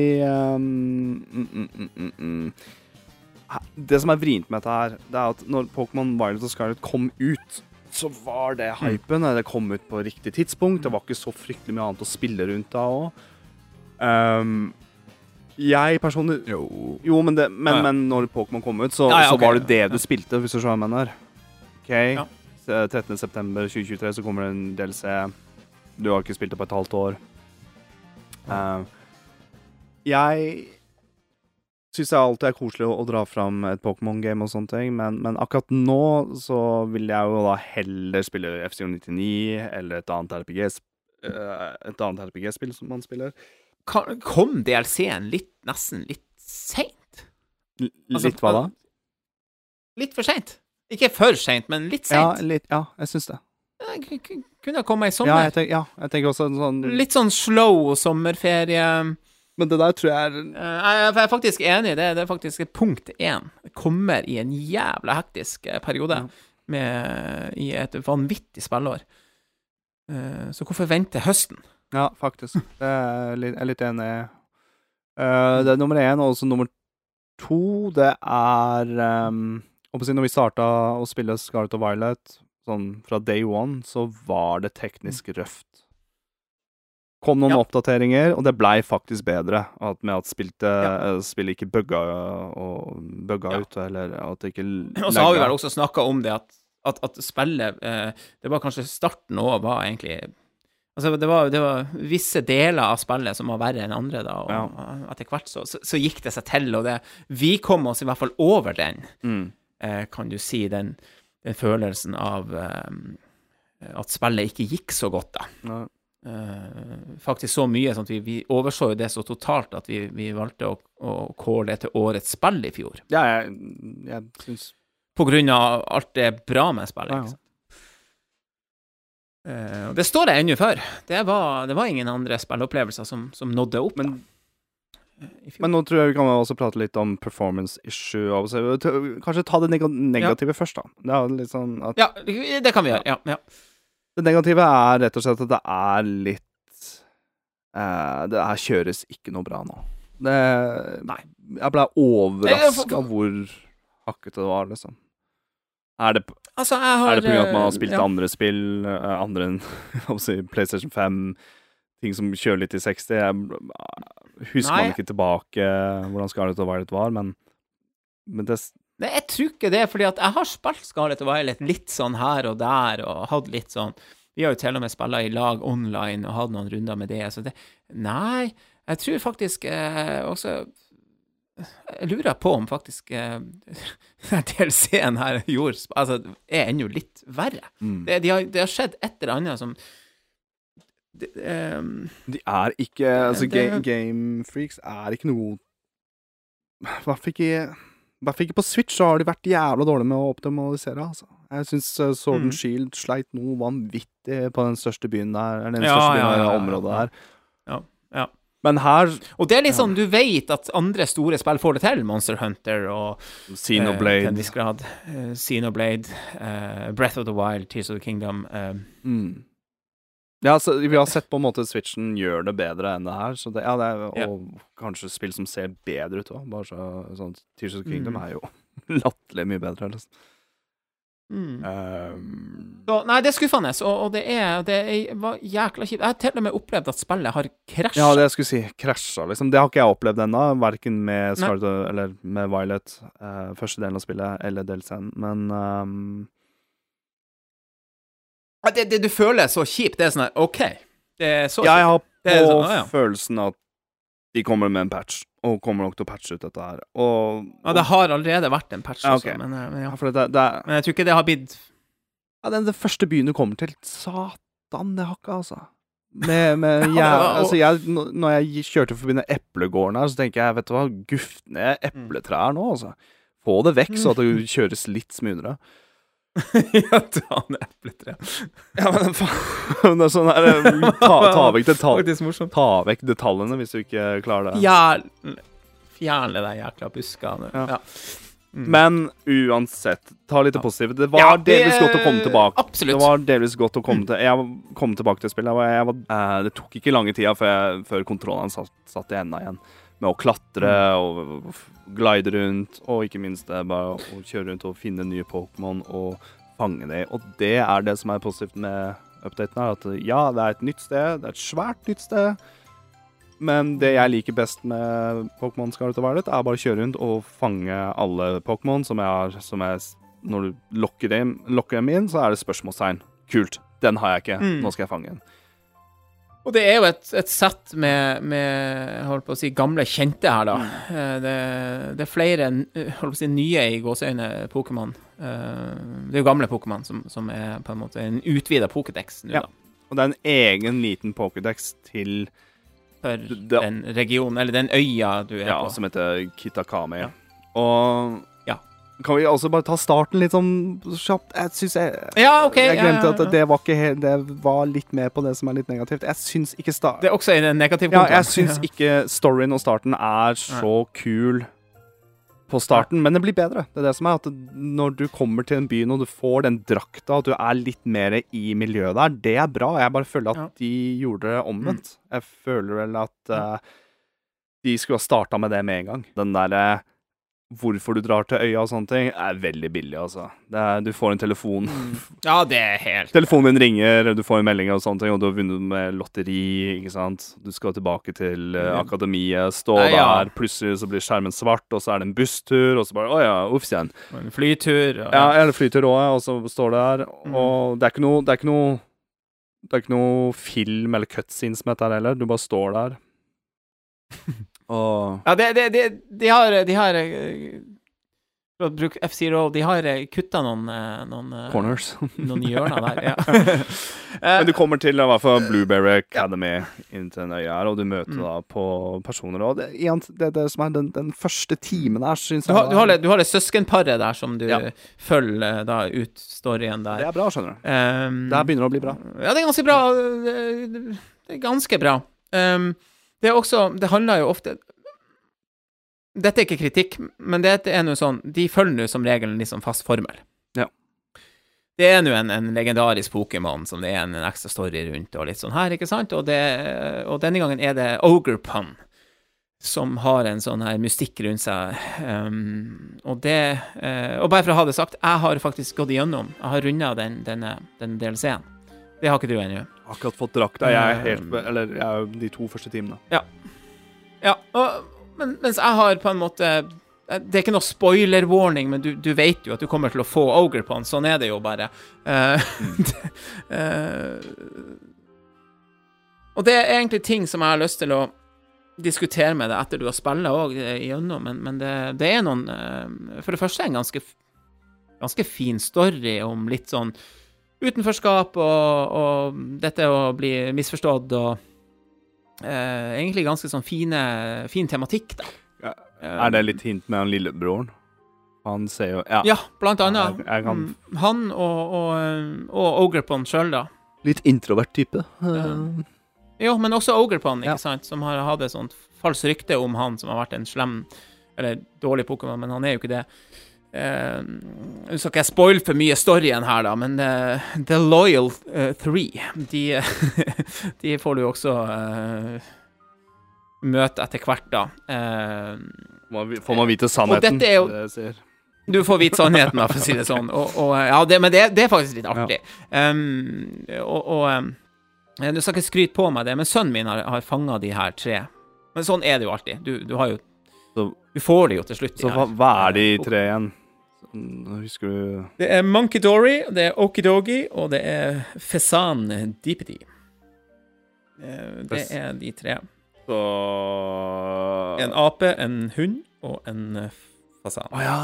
um, mm, mm, mm, mm, mm. Det som er vrient med dette her, det er at når Pokémon Violet og Scarlet kom ut, så var det hypen. Det kom ut på riktig tidspunkt. Det var ikke så fryktelig mye annet å spille rundt da òg. Um, jeg personlig Jo, men, det, men, Ja, ja. men når Pokémon kom ut, så, Ja, ja, så ok, var det det du spilte, hvis du skjønner hva jeg mener. Okay. Ja. Så 13.9.2023 så kommer det en DLC. Du har ikke spilt det på et halvt år. Uh, jeg syns det alltid er koselig å, å dra fram et Pokémon-game og sånne ting, men, men akkurat nå så vil jeg jo da heller spille FCO99 eller et annet RPG sp- eh, et annet RPG-spill som man spiller. Kom DLC-en litt, nesten litt seint? Altså, litt hva da? Litt for seint. Ikke for seint, men litt Ja, seint. litt, ja jeg syns det. Ja, k- Kunne ha kommet i Ja sommer. jeg, tenker, ja, jeg tenker også en sånn Litt sånn slow sommerferie. Men det der tror jeg er Eh, Jeg jeg er faktisk enig. i Det, det er faktisk punkt én. Kommer i en jævla hektisk eh, periode Ja. med, i et vanvittig spillår. Eh, Så hvorfor vente høsten? Ja, faktisk. Det er jeg litt, jeg litt enig i. Det er nummer én. Og så nummer to, det er um, Når vi starta å spille Scarlet og Violet, sånn fra day one, så var det teknisk røft. Kom noen Ja. oppdateringer, og det blei faktisk bedre. At med at spilte, Ja. eh, spillet ikke bugga, og bugga Ja. ut, eller at det ikke Og så har vi vel også snakka om det at, at, at spillet eh, Det var kanskje starten òg var egentlig Altså, det var, det var visse deler av spillet som var verre enn andre, da, og Ja. etter hvert så, så, så gikk det seg til, og det Vi kom oss i hvert fall over den, mm. Eh, kan du si, den, den følelsen av eh, at spillet ikke gikk så godt, da. ja. Uh, faktisk så mye sånn at vi, vi overså jo det så totalt at vi, vi valgte å, å kåre det til årets spill i fjor. ja, jeg, jeg syns På grunn av alt det bra med spillet. Ja, ja. ikke sant? Uh, det står jeg ennå for. Det var, det var ingen andre spilleopplevelser som, som nådde opp Men da. Men nå tror jeg vi kan også prate litt om performance issue. Kanskje ta det neg negative først, da. Det sånn at Ja, det kan vi gjøre. Ja, ja. Det negative er rett og slett at det er litt eh, Det her kjøres ikke noe bra nå. Det Nei. Jeg ble overraska hvor hakkete det var, liksom. Er det, Altså, har er det på grunn av at man har spilt ja. andre spill, eh, andre enn PlayStation 5, ting som kjører litt i 60? Jeg, husker Nei. man ikke tilbake hvordan Scarlett og Violet var, men Men det Nei, jeg tror ikke det, fordi jeg har spilt Scarlett og Violet litt sånn her og der, og hatt litt sånn Vi har jo til og med spilla i lag online og hatt noen runder med det, så det Nei, jeg tror faktisk eh, også Jeg lurer på om faktisk eh, DLC-en her gjorde Altså, er ennå litt verre. mm. Det, de har, det har skjedd et eller annet som det, um, De er ikke Altså, Det- ga Game Freaks er ikke noe I hvert fall ikke på Switch så har de vært jævla dårlige med å optimalisere, altså. Jeg syns uh, Sword Mm. and Shield sleit noe vanvittig på den største byen der, eller den Ja, største byen ja, i ja, området der. Ja, ja. Men her, Og det er litt sånn, du vet at andre store spill får det til. Monster Hunter og Eh, Xenoblade. Eh, Xenoblade, eh, Breath of the Wild, Tears of the Kingdom. eh, mm. Ja, så vi har sett på en måte Switchen gjør det bedre enn det her, så det, ja, det er, og kanskje spill som ser bedre ut òg. Bare så, sånn Tears of Kingdom Mm. er jo latterlig mye bedre. Liksom. mm. Um, Så, nei, det er skuffende, og, og det, er, det er, var jækla kjipt. Jeg har til og med opplevd at spillet har krasja. Ja, det jeg skulle si. Krasja, liksom. Det har ikke jeg opplevd ennå. Verken med. Scarlet eller med Violet, uh, første delen av spillet, eller DLC-en. Men Ja, det, det du føler så kjipt, det er sånn her OK. Det er så jeg har Det er på sånn, ja, ja. følelsen at de kommer med en patch, og kommer nok til å patche ut dette her. Og Ja, det har allerede vært en patch, Ja, også, men, eh, men, ja. ja, det, det, er- men jeg tror ikke det har blitt ja, den, den første byen du kommer til Satan, det hakket altså. Med, med jeg, altså jeg, når jeg kjørte forbi den eplegården her, så tenker jeg, vet du hva, guft ned epletrær nå, altså. Få det vekk, så at det kjøres litt smoothere. Ja, ta ned epletreet. Ja, men faen Det er sånn her eh, ta, ta, vekk detalj, ta vekk detaljene hvis du ikke klarer det. Fjerne Fjern det jækla buskene. Ja. Ja. Mm. Men uansett, ta litt det positive. Det var Ja, det- delvis godt å komme tilbake. Absolutt. Det var delvis godt å komme til Jeg kom tilbake til spillet. Jeg var, jeg var, eh, det tok ikke lange tida før, jeg, før kontrollene satt, satt i enda igjen. Med å klatre og glide rundt, og ikke minst det bare å kjøre rundt og finne nye Pokémon og fange dem. Og det er det som er positivt med updaten her. At ja, det er et nytt sted. Det er et svært nytt sted. Men det jeg liker best med Pokémon Scarlet og Violet, er bare å kjøre rundt og fange alle Pokémon som jeg har som jeg, Når du lokker dem, lokker dem inn, så er det spørsmålstegn. Kult. Den har jeg ikke. Mm. Nå skal jeg fange den. Og det er jo et, et sett med, med holdt på å si, gamle kjente her, da. Eh, Det, det er flere eh, holdt på å si, nye i gåseøyne Pokémon. Eh, Det er jo gamle Pokémon som, som er på en måte en utvida Pokédex nå, Ja. da. Og det er en egen liten Pokédex til For den regionen, eller den øya du er Ja, på. som heter Kitakame. Ja. Og Ja. Kan vi også bare ta starten litt sånn kjapt? Jeg syns jeg Ja, okay, Jeg glemte ja, ja, at det var ikke Det var litt med på det som er litt negativt. Jeg syns ikke sta Det er også en negativ kommentar. Ja, jeg syns ikke storyen og starten er så kul på starten, men det blir bedre. Det er det som er at når du kommer til en by og du får den drakta, at du er litt mer i miljøet der, det er bra. Jeg bare føler at de gjorde det omvendt. Jeg føler vel at uh, de skulle ha starta med det med en gang. Den derre hvorfor du drar til øya og sånne ting, er veldig billig, altså. Det er, du får en telefon. Ja, det er helt Telefonen din ringer, du får en melding og sånne ting, og du har vunnet med lotteri, ikke sant. Du skal tilbake til uh, akademiet, stå Nei, ja. der, plutselig så blir skjermen svart, og så er det en busstur, og så bare Å ja, uffs igjen. en flytur. Og, Ja, eller flytur òg, og så står det der, Mm. og det er ikke noe Det er ikke noe det er ikke noe film eller cutscenes med dette heller. Du bare står der. og Ja, det, det, det, de har, de har eh, For å bruke F-Zero, de har kutta noen, eh, noen, eh, corners. noen hjørner der. Ja. Eh, Men du kommer til i hvert fall Blueberry Academy inn til den øya her, og du møter Mm. da på personer. Og det, det, det som er den, den første timen her, syns du, jeg har, du, har det, du har det søskenparet der som du Ja. følger eh, da ut storyen der. Det er bra, skjønner du. Um, Det her begynner å bli bra. Ja, det er ganske bra. Det det er ganske bra. Um, det er også Det handler jo ofte Dette er ikke kritikk, men dette er nå sånn De følger nå som regel en litt sånn fast formel. Ja. Det er nå en, en legendarisk Pokémon som det er en, en ekstra story rundt, og litt sånn her, ikke sant? Og, det, og denne gangen er det Ogre-pun som har en sånn her mystikk rundt seg. Um, og det uh, Og bare for å ha det sagt, jeg har faktisk gått igjennom Jeg har runda den, denne, denne DLC-en. Det har ikke du ennå. Akkurat fått drakta. Jeg er helt Um. Eller jeg er de to første timene. Ja, og, men, mens jeg har på en måte Det er ikke noe spoiler-warning, men du, du vet jo at du kommer til å få Ogre på den. Sånn er det jo bare. Eh, uh, og det er egentlig ting som jeg har lyst til å diskutere med deg etter du har spilt òg igjennom, men, men det, det, er noen uh, For det første er en ganske, ganske fin story om litt sånn utenforskap og, og dette å bli misforstått og eh, egentlig ganske sånn fine, fin tematikk, da. Ja. Er det litt hint med han lillebroren? Han ser jo Ja. Ja, blant annet. Jeg, jeg kan, Mm, Han og, og, og Ogrepon sjøl, da. litt introvert type. Jo, men også Ogrepon, ikke Ja. sant, som har hatt et sånt falskt rykte om han som har vært en slem eller dårlig Pokémon, men han er jo ikke det. Nå skal ikke jeg spoile for mye storyen her, da, men uh, The Loyal uh, Three, de, de får du jo også møte etter hvert, da. Eh, Får man vite sannheten? dette er jo- det sier. Du får vite sannheten, da, for å si det sånn. Og, og, ja, det, men det, det er faktisk litt artig. Um, og og um, Du skal ikke skryte på meg det, men sønnen min har, har fanga de her tre. Men sånn er det jo alltid. Du, du har jo Så- Du får det jo til slutt. Så hva, hva er de tre igjen? Sånn, Husker du Det er Monkey Dory, det er Okidogi, og det er Fesan Deepity. Eh, Det er de tre. Så En ape, en hund og en eh, fasan. Å ja.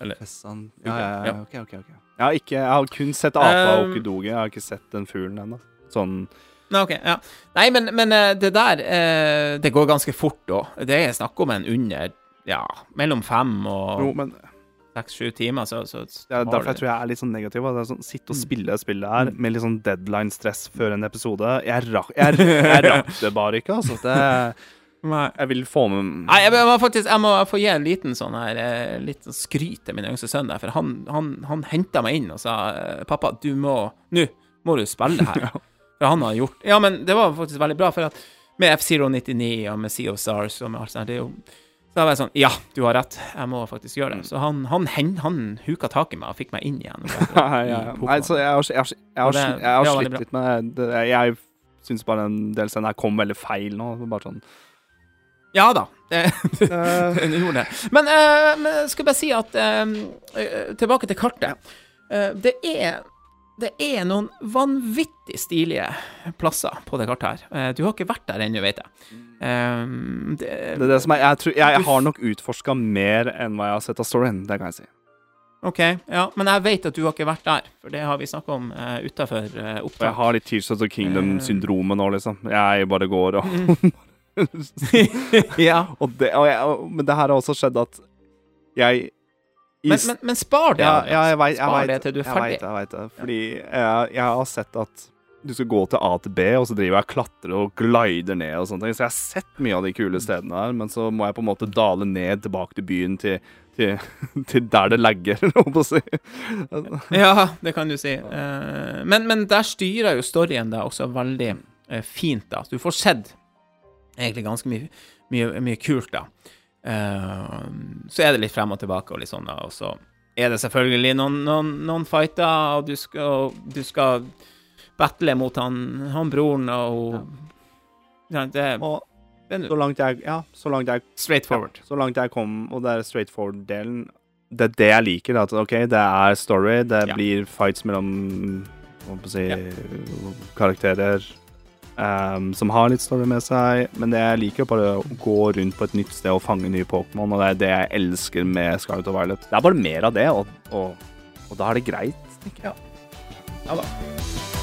Eller- Fessan. Ja, ja, ja. Ja. OK, OK. ok. Jeg har, ikke, jeg har kun sett apa og Okidogi. Jeg har ikke sett den fuglen ennå. Sånn Nei, ja. Nei, men, men eh, det der eh, Det går ganske fort òg. Det er snakk om en under Ja, mellom fem og Jo, men seks-sju timer, så, så det er derfor jeg tror jeg er litt sånn negativ. at Det er sånn, Sitte og spille det spillet her med litt sånn deadline-stress før en episode. Jeg rakk, jeg, jeg rakk det bare ikke, altså. Det, jeg vil få med Nei, jeg må faktisk Jeg må få gi en liten sånn her eh, Litt sånn skryt til min yngste sønn der, for han, han, han henta meg inn og sa 'Pappa, du må Nå må du spille her'. Han har gjort Ja, men det var faktisk veldig bra, for at med F099 og med Sea of Stars og med alt sånt, det er jo så da var jeg sånn Ja, du har rett, jeg må faktisk gjøre det. Så han, han, han, han huka tak i meg og fikk meg inn igjen. Nei, ja, ja. Nei, så jeg har, jeg har, jeg har, jeg har det var veldig slitt litt med det. Jeg syns bare en del scener kom veldig feil nå. Bare sånn Ja da, det, den gjorde det. Men uh, men jeg skal bare si at eh, eh, Tilbake til kartet. Uh, det er det er noen vanvittig stilige plasser på det kartet her. Eh, du har ikke vært der ennå, vet jeg. Um, det, Det er det som er Jeg, tror, jeg, jeg har nok utforska mer enn hva jeg har sett av storyen. Det kan jeg si. OK, ja, men jeg vet at du har ikke vært der, for det har vi snakka om uh, utafor uh, opptak. jeg har litt Tears of the Kingdom-syndromet nå, liksom. Jeg bare går og ja. Og det, og jeg, og, men det her har også skjedd at jeg men, men, men spar det. ja, ja, jeg vet, jeg spar vet, det til du er jeg ferdig. vet, jeg vet. Fordi jeg, jeg har sett at du skal gå til A til B, og så driver jeg og klatrer og glider ned og sånne ting. Så jeg har sett mye av de kule stedene her, men så må jeg på en måte dale ned tilbake til byen til, til, til der det lagger, holdt på å si. Ja, det kan du si. Eh, men, men der styrer jo storyen deg også veldig eh, fint, da. Du får sett egentlig ganske mye, mye, mye kult, da. Eh, så er det litt frem og tilbake og litt sånn, da. Og så er det selvfølgelig noen, noen, noen fighter, og du skal, du skal battle mot han, han broren og ja. Det Og det så langt jeg Ja, så langt jeg straight forward. Så langt jeg kom, og det er straight forward-delen Det er det jeg liker. At OK, det er story, det Ja. blir fights mellom hva skal jeg si, karakterer ehm, som har litt story med seg. Men det jeg liker, er bare å gå rundt på et nytt sted og fange nye Pokémon, og det er det jeg elsker med Scarlet og Violet. Det er bare mer av det, og, og, og da er det greit, tenker jeg. Ja da.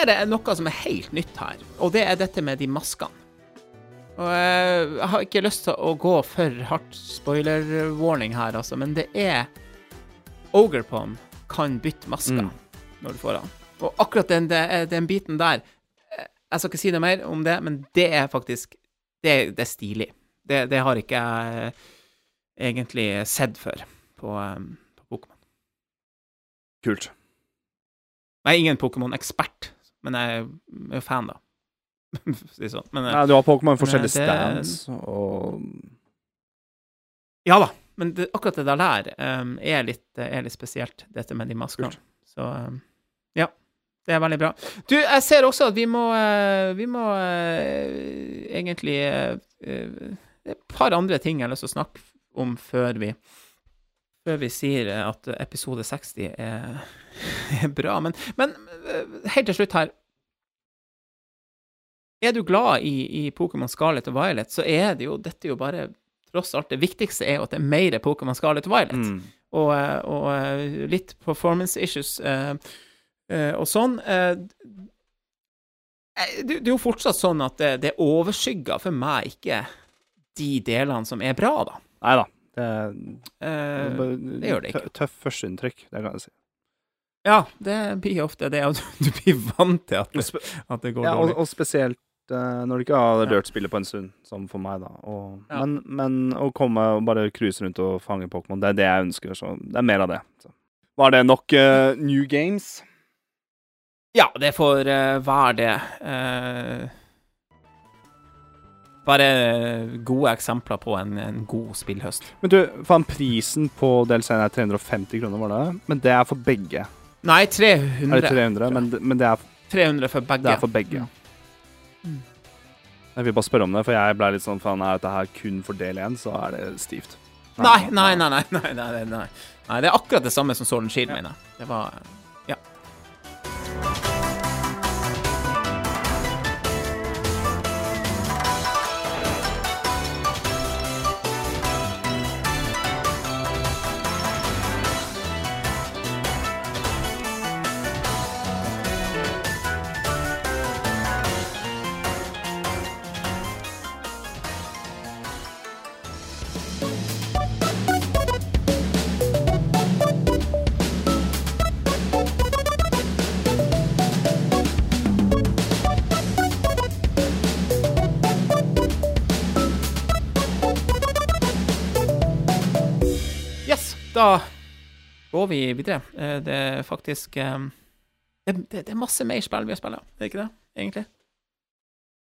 Er det noe som er helt nytt her, og det er dette med de maskene. Og jeg har ikke lyst til å gå for hardt spoiler-warning her, altså, men det er Ogrepon kan bytte masker Mm. når du får han. Og akkurat den, den, biten der eh, Jeg skal ikke si noe mer om det, men det er faktisk Det, det er stilig. Det, det har ikke jeg egentlig sett før på, eh, på Pokémon. Kult. Jeg er ingen Pokémon-ekspert, Men jeg er jo fan, da. Si sånn. Men, eh, Nei, du har Pokémon forskjellige det- stands, og Ja da, men det, akkurat det der um, er, litt, er litt spesielt, dette med de maskene. Så um, ja, det er veldig bra. Du, jeg ser også at vi må eh, Vi må uh, egentlig eh, eh, er et par andre ting jeg har lyst til å snakke om før vi før vi sier at episode 60 er, er bra. Men, men eh, helt til slutt her Er du glad i, i Pokémon Scarlet og Violet, så er det jo Dette jo bare tross alt det viktigste er jo at det er mer Pokémon Scarlet og Violet. mm. Og, eh, og eh, litt performance issues eh, eh, og sånn. eh, eh, Det det er jo fortsatt sånn at det, det overskygger for meg ikke de delene som er bra, da. Nei da. Det, Eh, det gjør det ikke. tø- Tøff førsteinntrykk, det kan jeg si. Ja, det blir ofte det, og du, du blir vant til at det, at det går Ja, og, dårlig. og spesielt uh, når du ikke har Dirt rørt spillet på en stund, som for meg, da. Og, Ja. men, men å komme og bare cruise rundt og fange Pokémon, det er det jeg ønsker. Så det er mer av det. Så. Var det nok uh, new games? Ja, det får uh, være det. Uh, bare gode eksempler på en, en god spillhøst. Men du, faen, prisen på DLC-en er 350 kroner, var det? Men det er for begge. Nei, 300. Er det 300. 300? Men, men det, er, 300 for begge. det er for begge. Mm. Jeg vil bare spørre om det, for jeg ble litt sånn Faen, er dette her kun for del 1, så er det stivt. Nei, nei, nei, nei, nei, nei, nei, nei. Nei, det er akkurat det samme som Sword and Shield, Ja. mener jeg. Det var går vi videre. Eh, Det er faktisk eh, det, det, det er masse mer spill vi har spilt, er det ikke det, egentlig?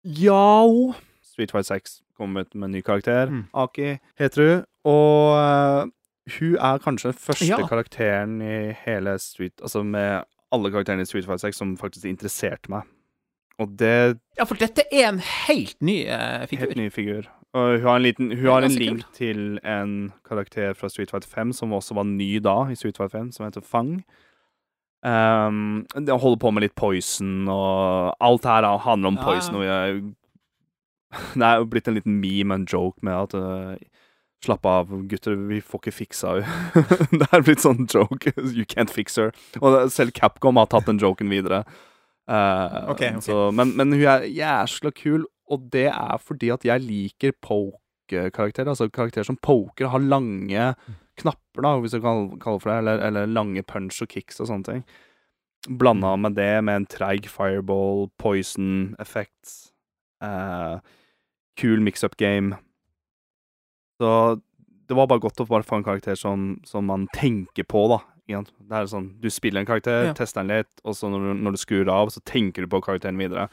Ja Street Fighter 6 kom ut med en ny karakter. Mm. Aki heter hun. Og uh, hun er kanskje den første Ja. karakteren i hele Street Altså med alle karakterene i Street Fighter 6 som faktisk interesserte meg. Og det Ja, for dette er en helt ny uh, figur. helt ny figur. Og hun har en, liten, hun har en link link til en karakter fra Street Fighter 5 som også var ny da, i Street Fighter 5, som heter Fang. Um, det holder på med litt poison, og alt her da handler om Ja, poison. Og jeg, det er jo blitt en liten meme, en joke, med at uh, Slapp av, gutter, vi får ikke fiksa henne. det er blitt sånn joke. You can't fix her. Og selv Capcom har tatt den joken videre. Uh, okay, okay. Så, men, men hun er jæskla kul, og det er fordi at jeg liker poke-karakterer. Altså karakterer som poker, har lange knapper, da, hvis du kan kalle for det, eller, eller lange punch og kicks og sånne ting. Blanda med det med en treig fireball, poison-effekt, eh, kul mix-up game. Så det var bare godt å bare få en karakter som, som man tenker på, da. Det er sånn, Du spiller en karakter, Ja. tester den litt, og så når du, når du skrur av, så tenker du på karakteren videre.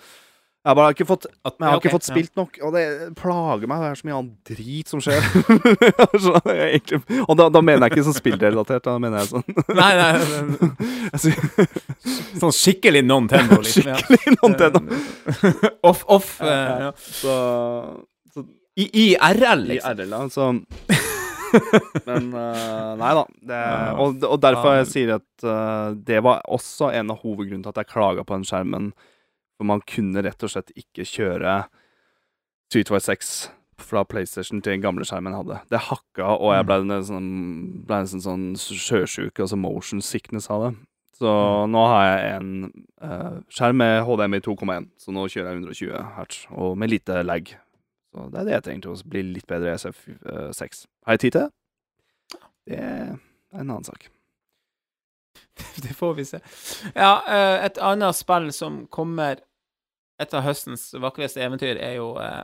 Jeg har bare ikke fått At, jeg har okay, ikke fått spilt nok, og det plager meg. Det er så mye annen drit som skjer. og da, da mener jeg ikke sånn spillrelatert, da mener jeg sånn Nei, nei, nei, sånn skikkelig non-tendo, liksom. ja. skikkelig Nintendo. off, off. Ja, eh, ja. Så, så I, I RL, i liksom. RL, da, så Men uh, nei da. Det, og, og derfor jeg sier at uh, det var også en av hovedgrunnene til at jeg klaga på den skjermen. For man kunne rett og slett ikke kjøre Street Fighter 6 fra PlayStation til den gamle skjermen hadde. Det hakka, og jeg ble, nesten sånn, ble sånn sjøsjuk, altså motion sickness av det. Så nå har jeg en uh, skjerm med HDMI 2,1, så nå kjører jeg 120 hertz, og med lite lag. Så det er det jeg trenger til å bli litt bedre i SF6. Har jeg tid til det? Det er en annen sak. Det får vi se. Ja, eh, et annet spill som kommer etter høstens vakreste eventyr, er jo eh,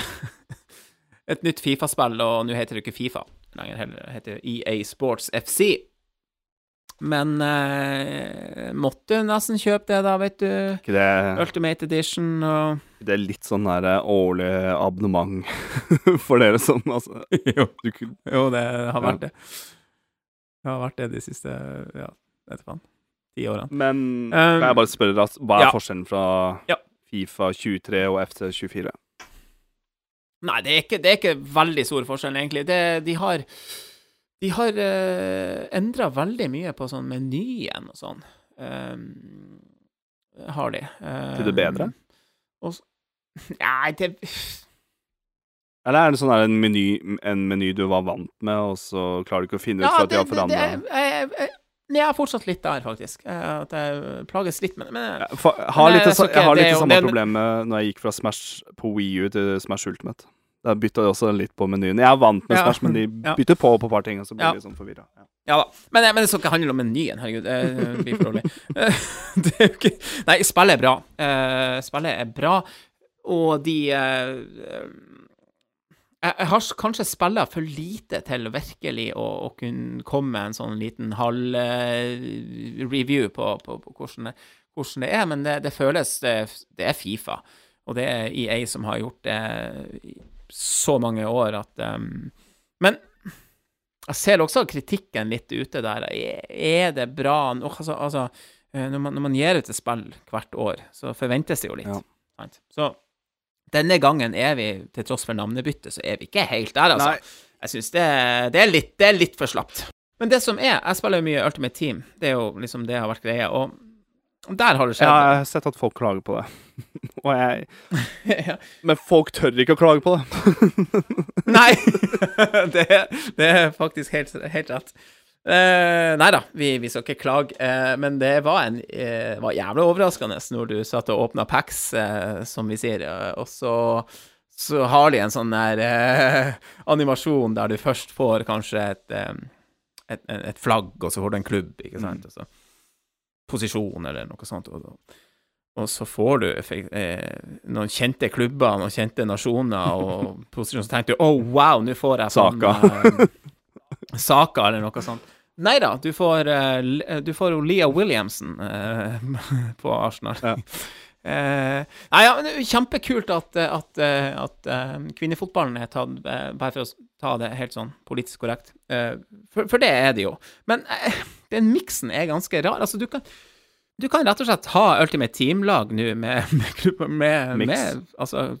et nytt Fifa-spill, og nå heter det ikke Fifa lenger, heller det heter EA Sports FC. Men eh, måtte nesten kjøpe det, da, vet du. Ikke det, Ultimate Edition og det er litt sånn der eh, årlig abonnement for dere som altså Jo. Jo, det har vært Ja. det. Det har vært det de siste ja, vet du faen, ti årene. Men Um, kan jeg bare spørre deg, hva er ja. forskjellen fra Ja. Fifa 23 og FC24? Nei, det er ikke, det er ikke veldig stor forskjell, egentlig. Det, de har De har uh, endra veldig mye på sånn menyen og sånn. Um, har de. Um, Til det bedre? Og, nei, det Eller er det sånn en meny, en meny du var vant med, og så klarer du ikke å finne ut Ja, for at de har har det, det, forandra jeg, er fortsatt litt der, faktisk. Eh, At jeg plages litt med det. Men Jeg har Men litt, sa- jeg har litt det samme det problemet når jeg gikk fra Smash på Wii U til Smash Ultimate. Der bytta de også litt på menyen. Jeg er vant med Ja. Smash, men de bytter på på et par ting, og så blir Ja. litt sånn forvirra. Ja. Ja da. Men, men det skal ikke handle om menyen, herregud. Det blir for. Eh, det er jo ikke Nei, spillet er bra. Eh, spillet er bra, og de eh, eh, jeg, jeg har kanskje spilla for lite til virkelig å, å kunne komme med en sånn liten halv-review review på, på, på hvordan, det, hvordan det er, men det, det føles det, det er Fifa, og det er EA som har gjort det i så mange år at um, Men jeg ser også kritikken litt ute der. Er, er det bra nok? Altså, altså eh, når, man, når man gir ut et spill hvert år, så forventes det jo litt. Ja. Så denne gangen er vi, til tross for navnebyttet, så er vi ikke helt der, altså. Nei. Jeg syns det, det, er det er litt for slapt. Men det som er Jeg spiller jo mye Ultimate Team. Det er jo liksom det har vært greia. Og der har det skjedd. Ja, Jeg har sett at folk klager på det. og jeg Ja. Men folk tør ikke å klage på det. Nei! det, det er faktisk helt, helt rett. Eh, nei da, vi, vi skal ikke klage, eh, men det var, en, eh, var jævlig overraskende når du satt og åpna Pax, eh, som vi sier, eh, og så, så har de en sånn der eh, animasjon der du først får kanskje et, et, et flagg, og så får du en klubb, ikke sant, og så posisjon eller noe sånt. Og, og så får du noen kjente klubber, noen kjente nasjoner og posisjoner, så tenker du å, wow, nå får jeg sånn eh, Saka eller noe sånt. Nei da, du får, eh, du får jo Leah Williamson eh, på Arsenal. Ja. Eh, nei, ja, men det kjempekult at, at, at kvinnefotballen er tatt Bare for å ta det helt sånn politisk korrekt. For, for det er det jo. Men den miksen er ganske rar. Altså, du kan du kan rett og slett ha Ultimate Team-lag nå med, med, med, med Altså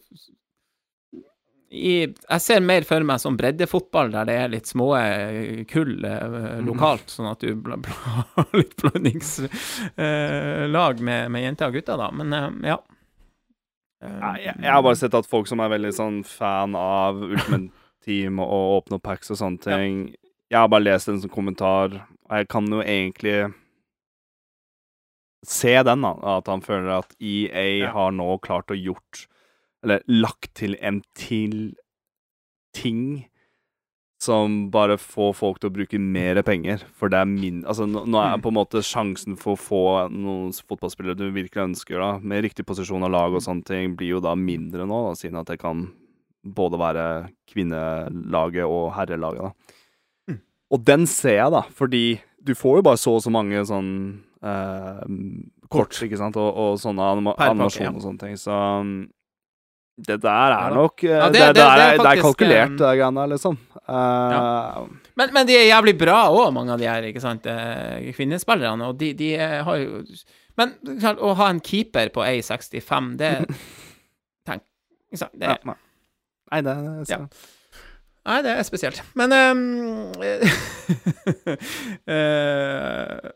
i, Jeg ser mer for meg som breddefotball, der det er litt små eh, kull eh, lokalt, sånn at du bl- bl- har litt blandingslag eh, med, med jenter og gutter, da. Men eh, ja. Eh, Nei, jeg, jeg har bare sett at folk som er veldig sånn fan av Ultimate Team og åpne opp packs og sånne ting Jeg har bare lest en sånn kommentar, og jeg kan jo egentlig se den, da. At han føler at EA Ja. har nå klart å gjort Eller lagt til en til ting som bare får folk til å bruke mer penger. For det er min Altså, nå, nå er Mm. på en måte sjansen for å få noen fotballspillere du virkelig ønsker, da, med riktig posisjon av lag og sånne ting, blir jo da mindre nå, da, siden at det kan både være kvinnelaget og herrelaget, da. Mm. Og den ser jeg, da, fordi du får jo bare så og så mange sånn eh, kort, ikke sant, og, og sånne animasjoner og sånne ting, så um, det der er nok eh, Ja, det- det, det- det, er, det er det er kalkulert, eh, det greiene der, liksom. Eh, Men, men de er jævlig bra òg, mange av de her ikke sant, eh, kvinnespillerne. Og de, de eh, har jo Men å ha en keeper på A65, det Tenk. Ikke sant, det, ja, nei. det er Ja. Nei, det er spesielt. Men um, eh,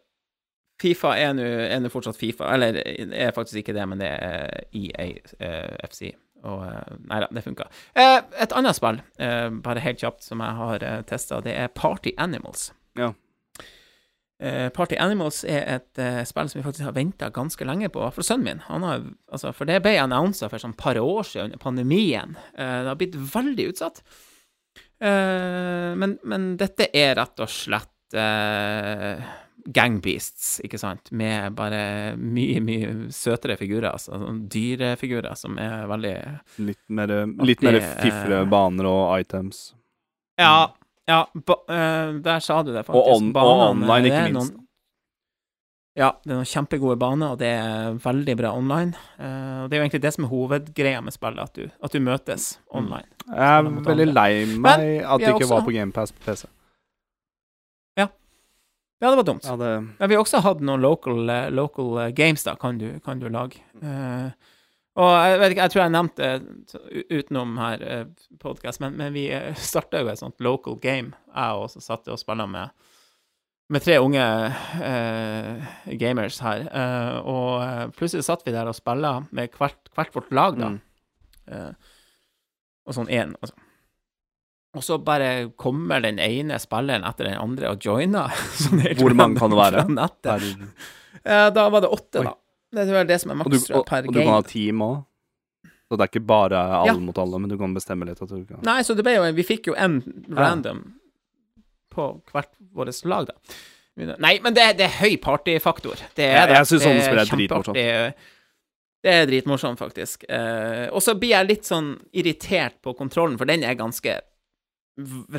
Fifa er nå fortsatt Fifa. Eller er faktisk ikke det, men det er EAFC. eh, FC. Og eh, Nei da, det funka. Eh, et annet spill, eh, bare helt kjapt, som jeg har testa, det er Party Animals. Ja. Party Animals er et spill som vi faktisk har venta ganske lenge på. For sønnen min. Han har, altså, for det ble annonsa for sånn par år siden, under pandemien. Det har blitt veldig utsatt. Men, men dette er rett og slett gangbeasts, ikke sant? Med bare mye, mye søtere figurer. Altså sånn dyrefigurer som er veldig Litt mer, litt mer det, eh, baner og items. Ja, ja ba, uh, der sa du det, faktisk. Og on- og online, ikke minst. noen- Ja, det er noen kjempegode baner, og det er veldig bra online. Uh, og det er jo egentlig det som er hovedgreia med spillet, at du, at du møtes online. Jeg er veldig lei meg at vi det ikke også- var på GamePass på PC. Ja, det var dumt. Ja, det, Men vi har også hatt noen local, eh, local eh, games, da, kan du, kan du lage. Uh, og jeg vet ikke, jeg tror jeg nevnte det utenom her podkast, men, men vi starta jo et sånt local game. Jeg også satt og spilla med, med tre unge uh, gamers her. Uh, og plutselig satt vi der og spilla med hvert, hvert vårt lag, da. Mm. Og sånn én, altså. Og så bare kommer den ene spilleren etter den andre og joiner. sånn Hvor mange kan det være? Eh, da var det åtte, Oi. da. Det er det som er maks og, game. og du kan ha team òg? Så det er ikke bare alle Ja. mot alle, men du kan bestemme litt kan Nei, så det ble jo Vi fikk jo en random på hvert vårt lag, da. Nei, men det, det er høy partyfaktor. Det er det. jeg synes sånne spiller spill er dritmorsomt. Det er dritmorsomt, faktisk. Eh, og så blir jeg litt sånn irritert på kontrollen, for den er ganske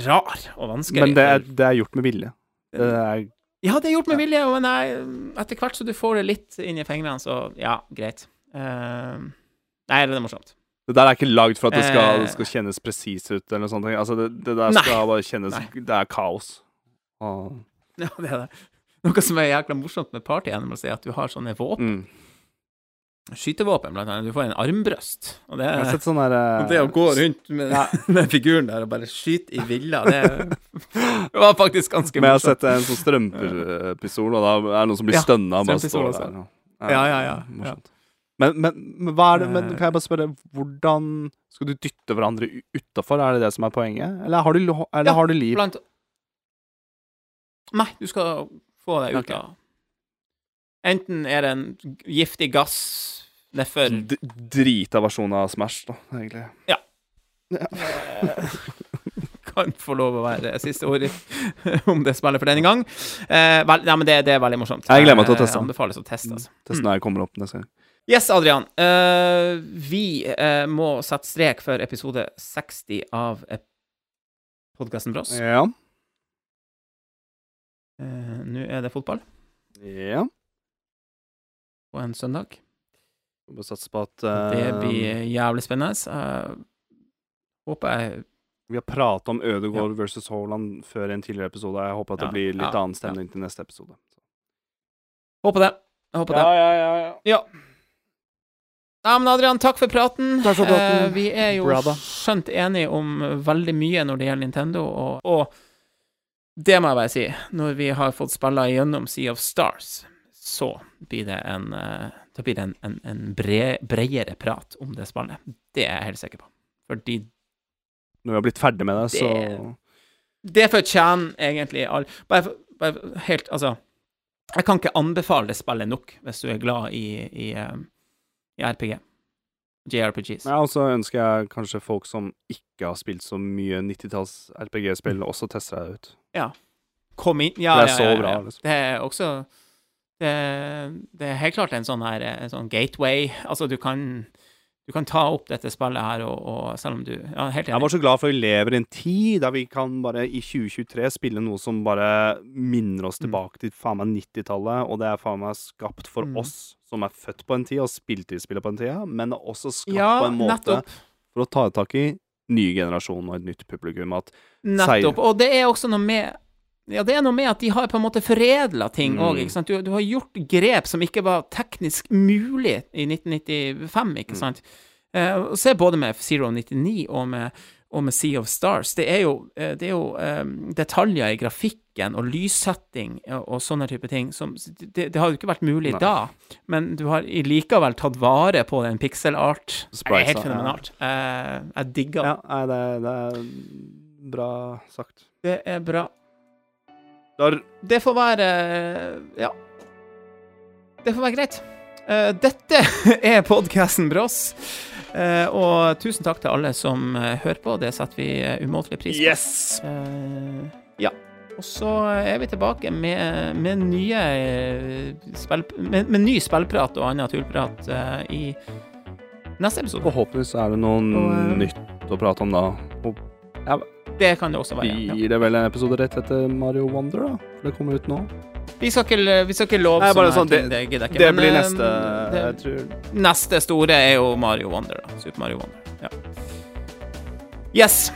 rar og vanskelig. Men det er, det er gjort med vilje. Det er, Ja, det er gjort med vilje, men jeg, etter hvert så du får det litt inn i fingrene, så ja, greit. Uh, nei, det er morsomt. det der er ikke lagd for at det skal, Eh. skal kjennes presis ut, eller noe sånt. Altså, det, det der Nei. skal bare kjennes Nei. Det er kaos. Og, Ja, det er det. Noe som er jækla morsomt med Party Animals, er at du har sånne våpen. mm. Skytevåpen, blant annet. Du får en armbrøst. Og det, er, har sett sånn der eh, og det å gå rundt med, med figuren der og bare skyte i villa, det, det var faktisk ganske morsomt. Men jeg har sett en sånn strømpepistol, og da er det noen som blir Ja, stønna strømpistol der. og- Ja, ja, ja, Morsomt. Men, men, men hva er det Men Eh. kan jeg bare spørre, hvordan skal du dytte hverandre utafor? Er det det som er poenget? Eller har du, eller Ja, har du liv? Blant Nei, du skal få deg ut av av Enten er det en giftig gass nedfor drita versjon av Smash, da, egentlig. Ja kan få lov å være siste ord om det spillet for denne gang. Eh, vel, nei, men det, det er veldig morsomt. Jeg gleder meg til å Eh, teste. Anbefales å teste, altså. Teste når jeg kommer opp neste gang. Yes, Adrian. Uh, vi uh, må sette strek for episode 60 av podkasten Brås. Ja. Uh, Nå er det fotball ja. På en søndag. Vi må satse på at Det eh, blir jævlig spennende. Uh, håper jeg Vi har pratet om Ødegaard versus Haaland før i en tidligere episode. Jeg håper at det Ja, blir litt ja, annen stemning til neste episode. Håper det. Jeg håper det. ja, ja, ja. Ja. Ja, men Adrian, takk for praten. Takk for praten, Eh, vi er jo brother. skjønt enige om veldig mye når det gjelder Nintendo, og, og det må jeg bare si, når vi har fått spille gjennom Sea of Stars, så blir det en eh, Da blir det en, en, en bre, bredere prat om det spillet. Det er jeg helt sikker på. Fordi Når vi har blitt ferdig med det, så Det- det fortjener egentlig all bare, bare helt Altså, jeg kan ikke anbefale det spillet nok hvis du er glad i, i, eh, i RPG. JRPGs. Ja, og så ønsker jeg kanskje folk som ikke har spilt så mye 90-talls RPG-spill, også tester det ut. Ja. Kom inn. Ja, Det er ja, så ja, ja, bra, liksom. Det er også det, det er helt klart en sånn her en sånn gateway. Altså, du kan du kan ta opp dette spillet her, og, og selv om du Ja, helt Jeg var så glad for at vi lever i en tid der vi kan bare i 2023 spille noe som bare minner oss Mm. tilbake til faen meg 90-tallet, og det er faen meg skapt for Mm. oss som er født på en tid og spilte i spillet på en tid, men også skapt Ja, på en måte nettopp. for å ta tak i nye generasjoner og et nytt publikum. At Nettopp. Og det er også noe med ja, det er noe med at de har på en måte foredla ting òg. Mm. Du, du har gjort grep som ikke var teknisk mulig i 1995, ikke Mm. sant? Eh, og se både med Zero 99 og med, og med Sea of Stars. Det er jo, eh, det er jo um, detaljer i grafikken og lyssetting og, og sånne type ting som det, det har jo ikke vært mulig Nei. da, men du har likevel tatt vare på den pixel art. Det er helt helt ja. fenomenalt. Eh, jeg digger det. Ja, det, det er bra sagt. Det er bra. Der, Det får være Ja. Det får være greit. Eh, dette er podkasten Brås. Eh, og tusen takk til alle som eh, hører på. Det setter vi umåtelig pris på. yes! Eh, ja. Og så er vi tilbake med, med nye spill... Med, med ny spillprat og annen tullprat i neste episode. Forhåpentligvis er det noe Og, nytt å prate om da. Og, ja, Det kan det også være. Ja. Blir det vel en episode rett etter Mario Wonder, da? Det kommer ut nå. Vi, skal ikke, vi skal ikke love Nei, sånne sånn, ting, det- det. Det men, blir eh, neste det, Jeg tror Neste store er jo Mario Wonder, da. Super Mario Wonder. Ja. Yes.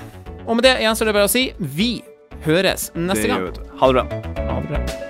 Og med det gjenstår det bare å si vi høres neste gang. Ha det bra. Ha det bra.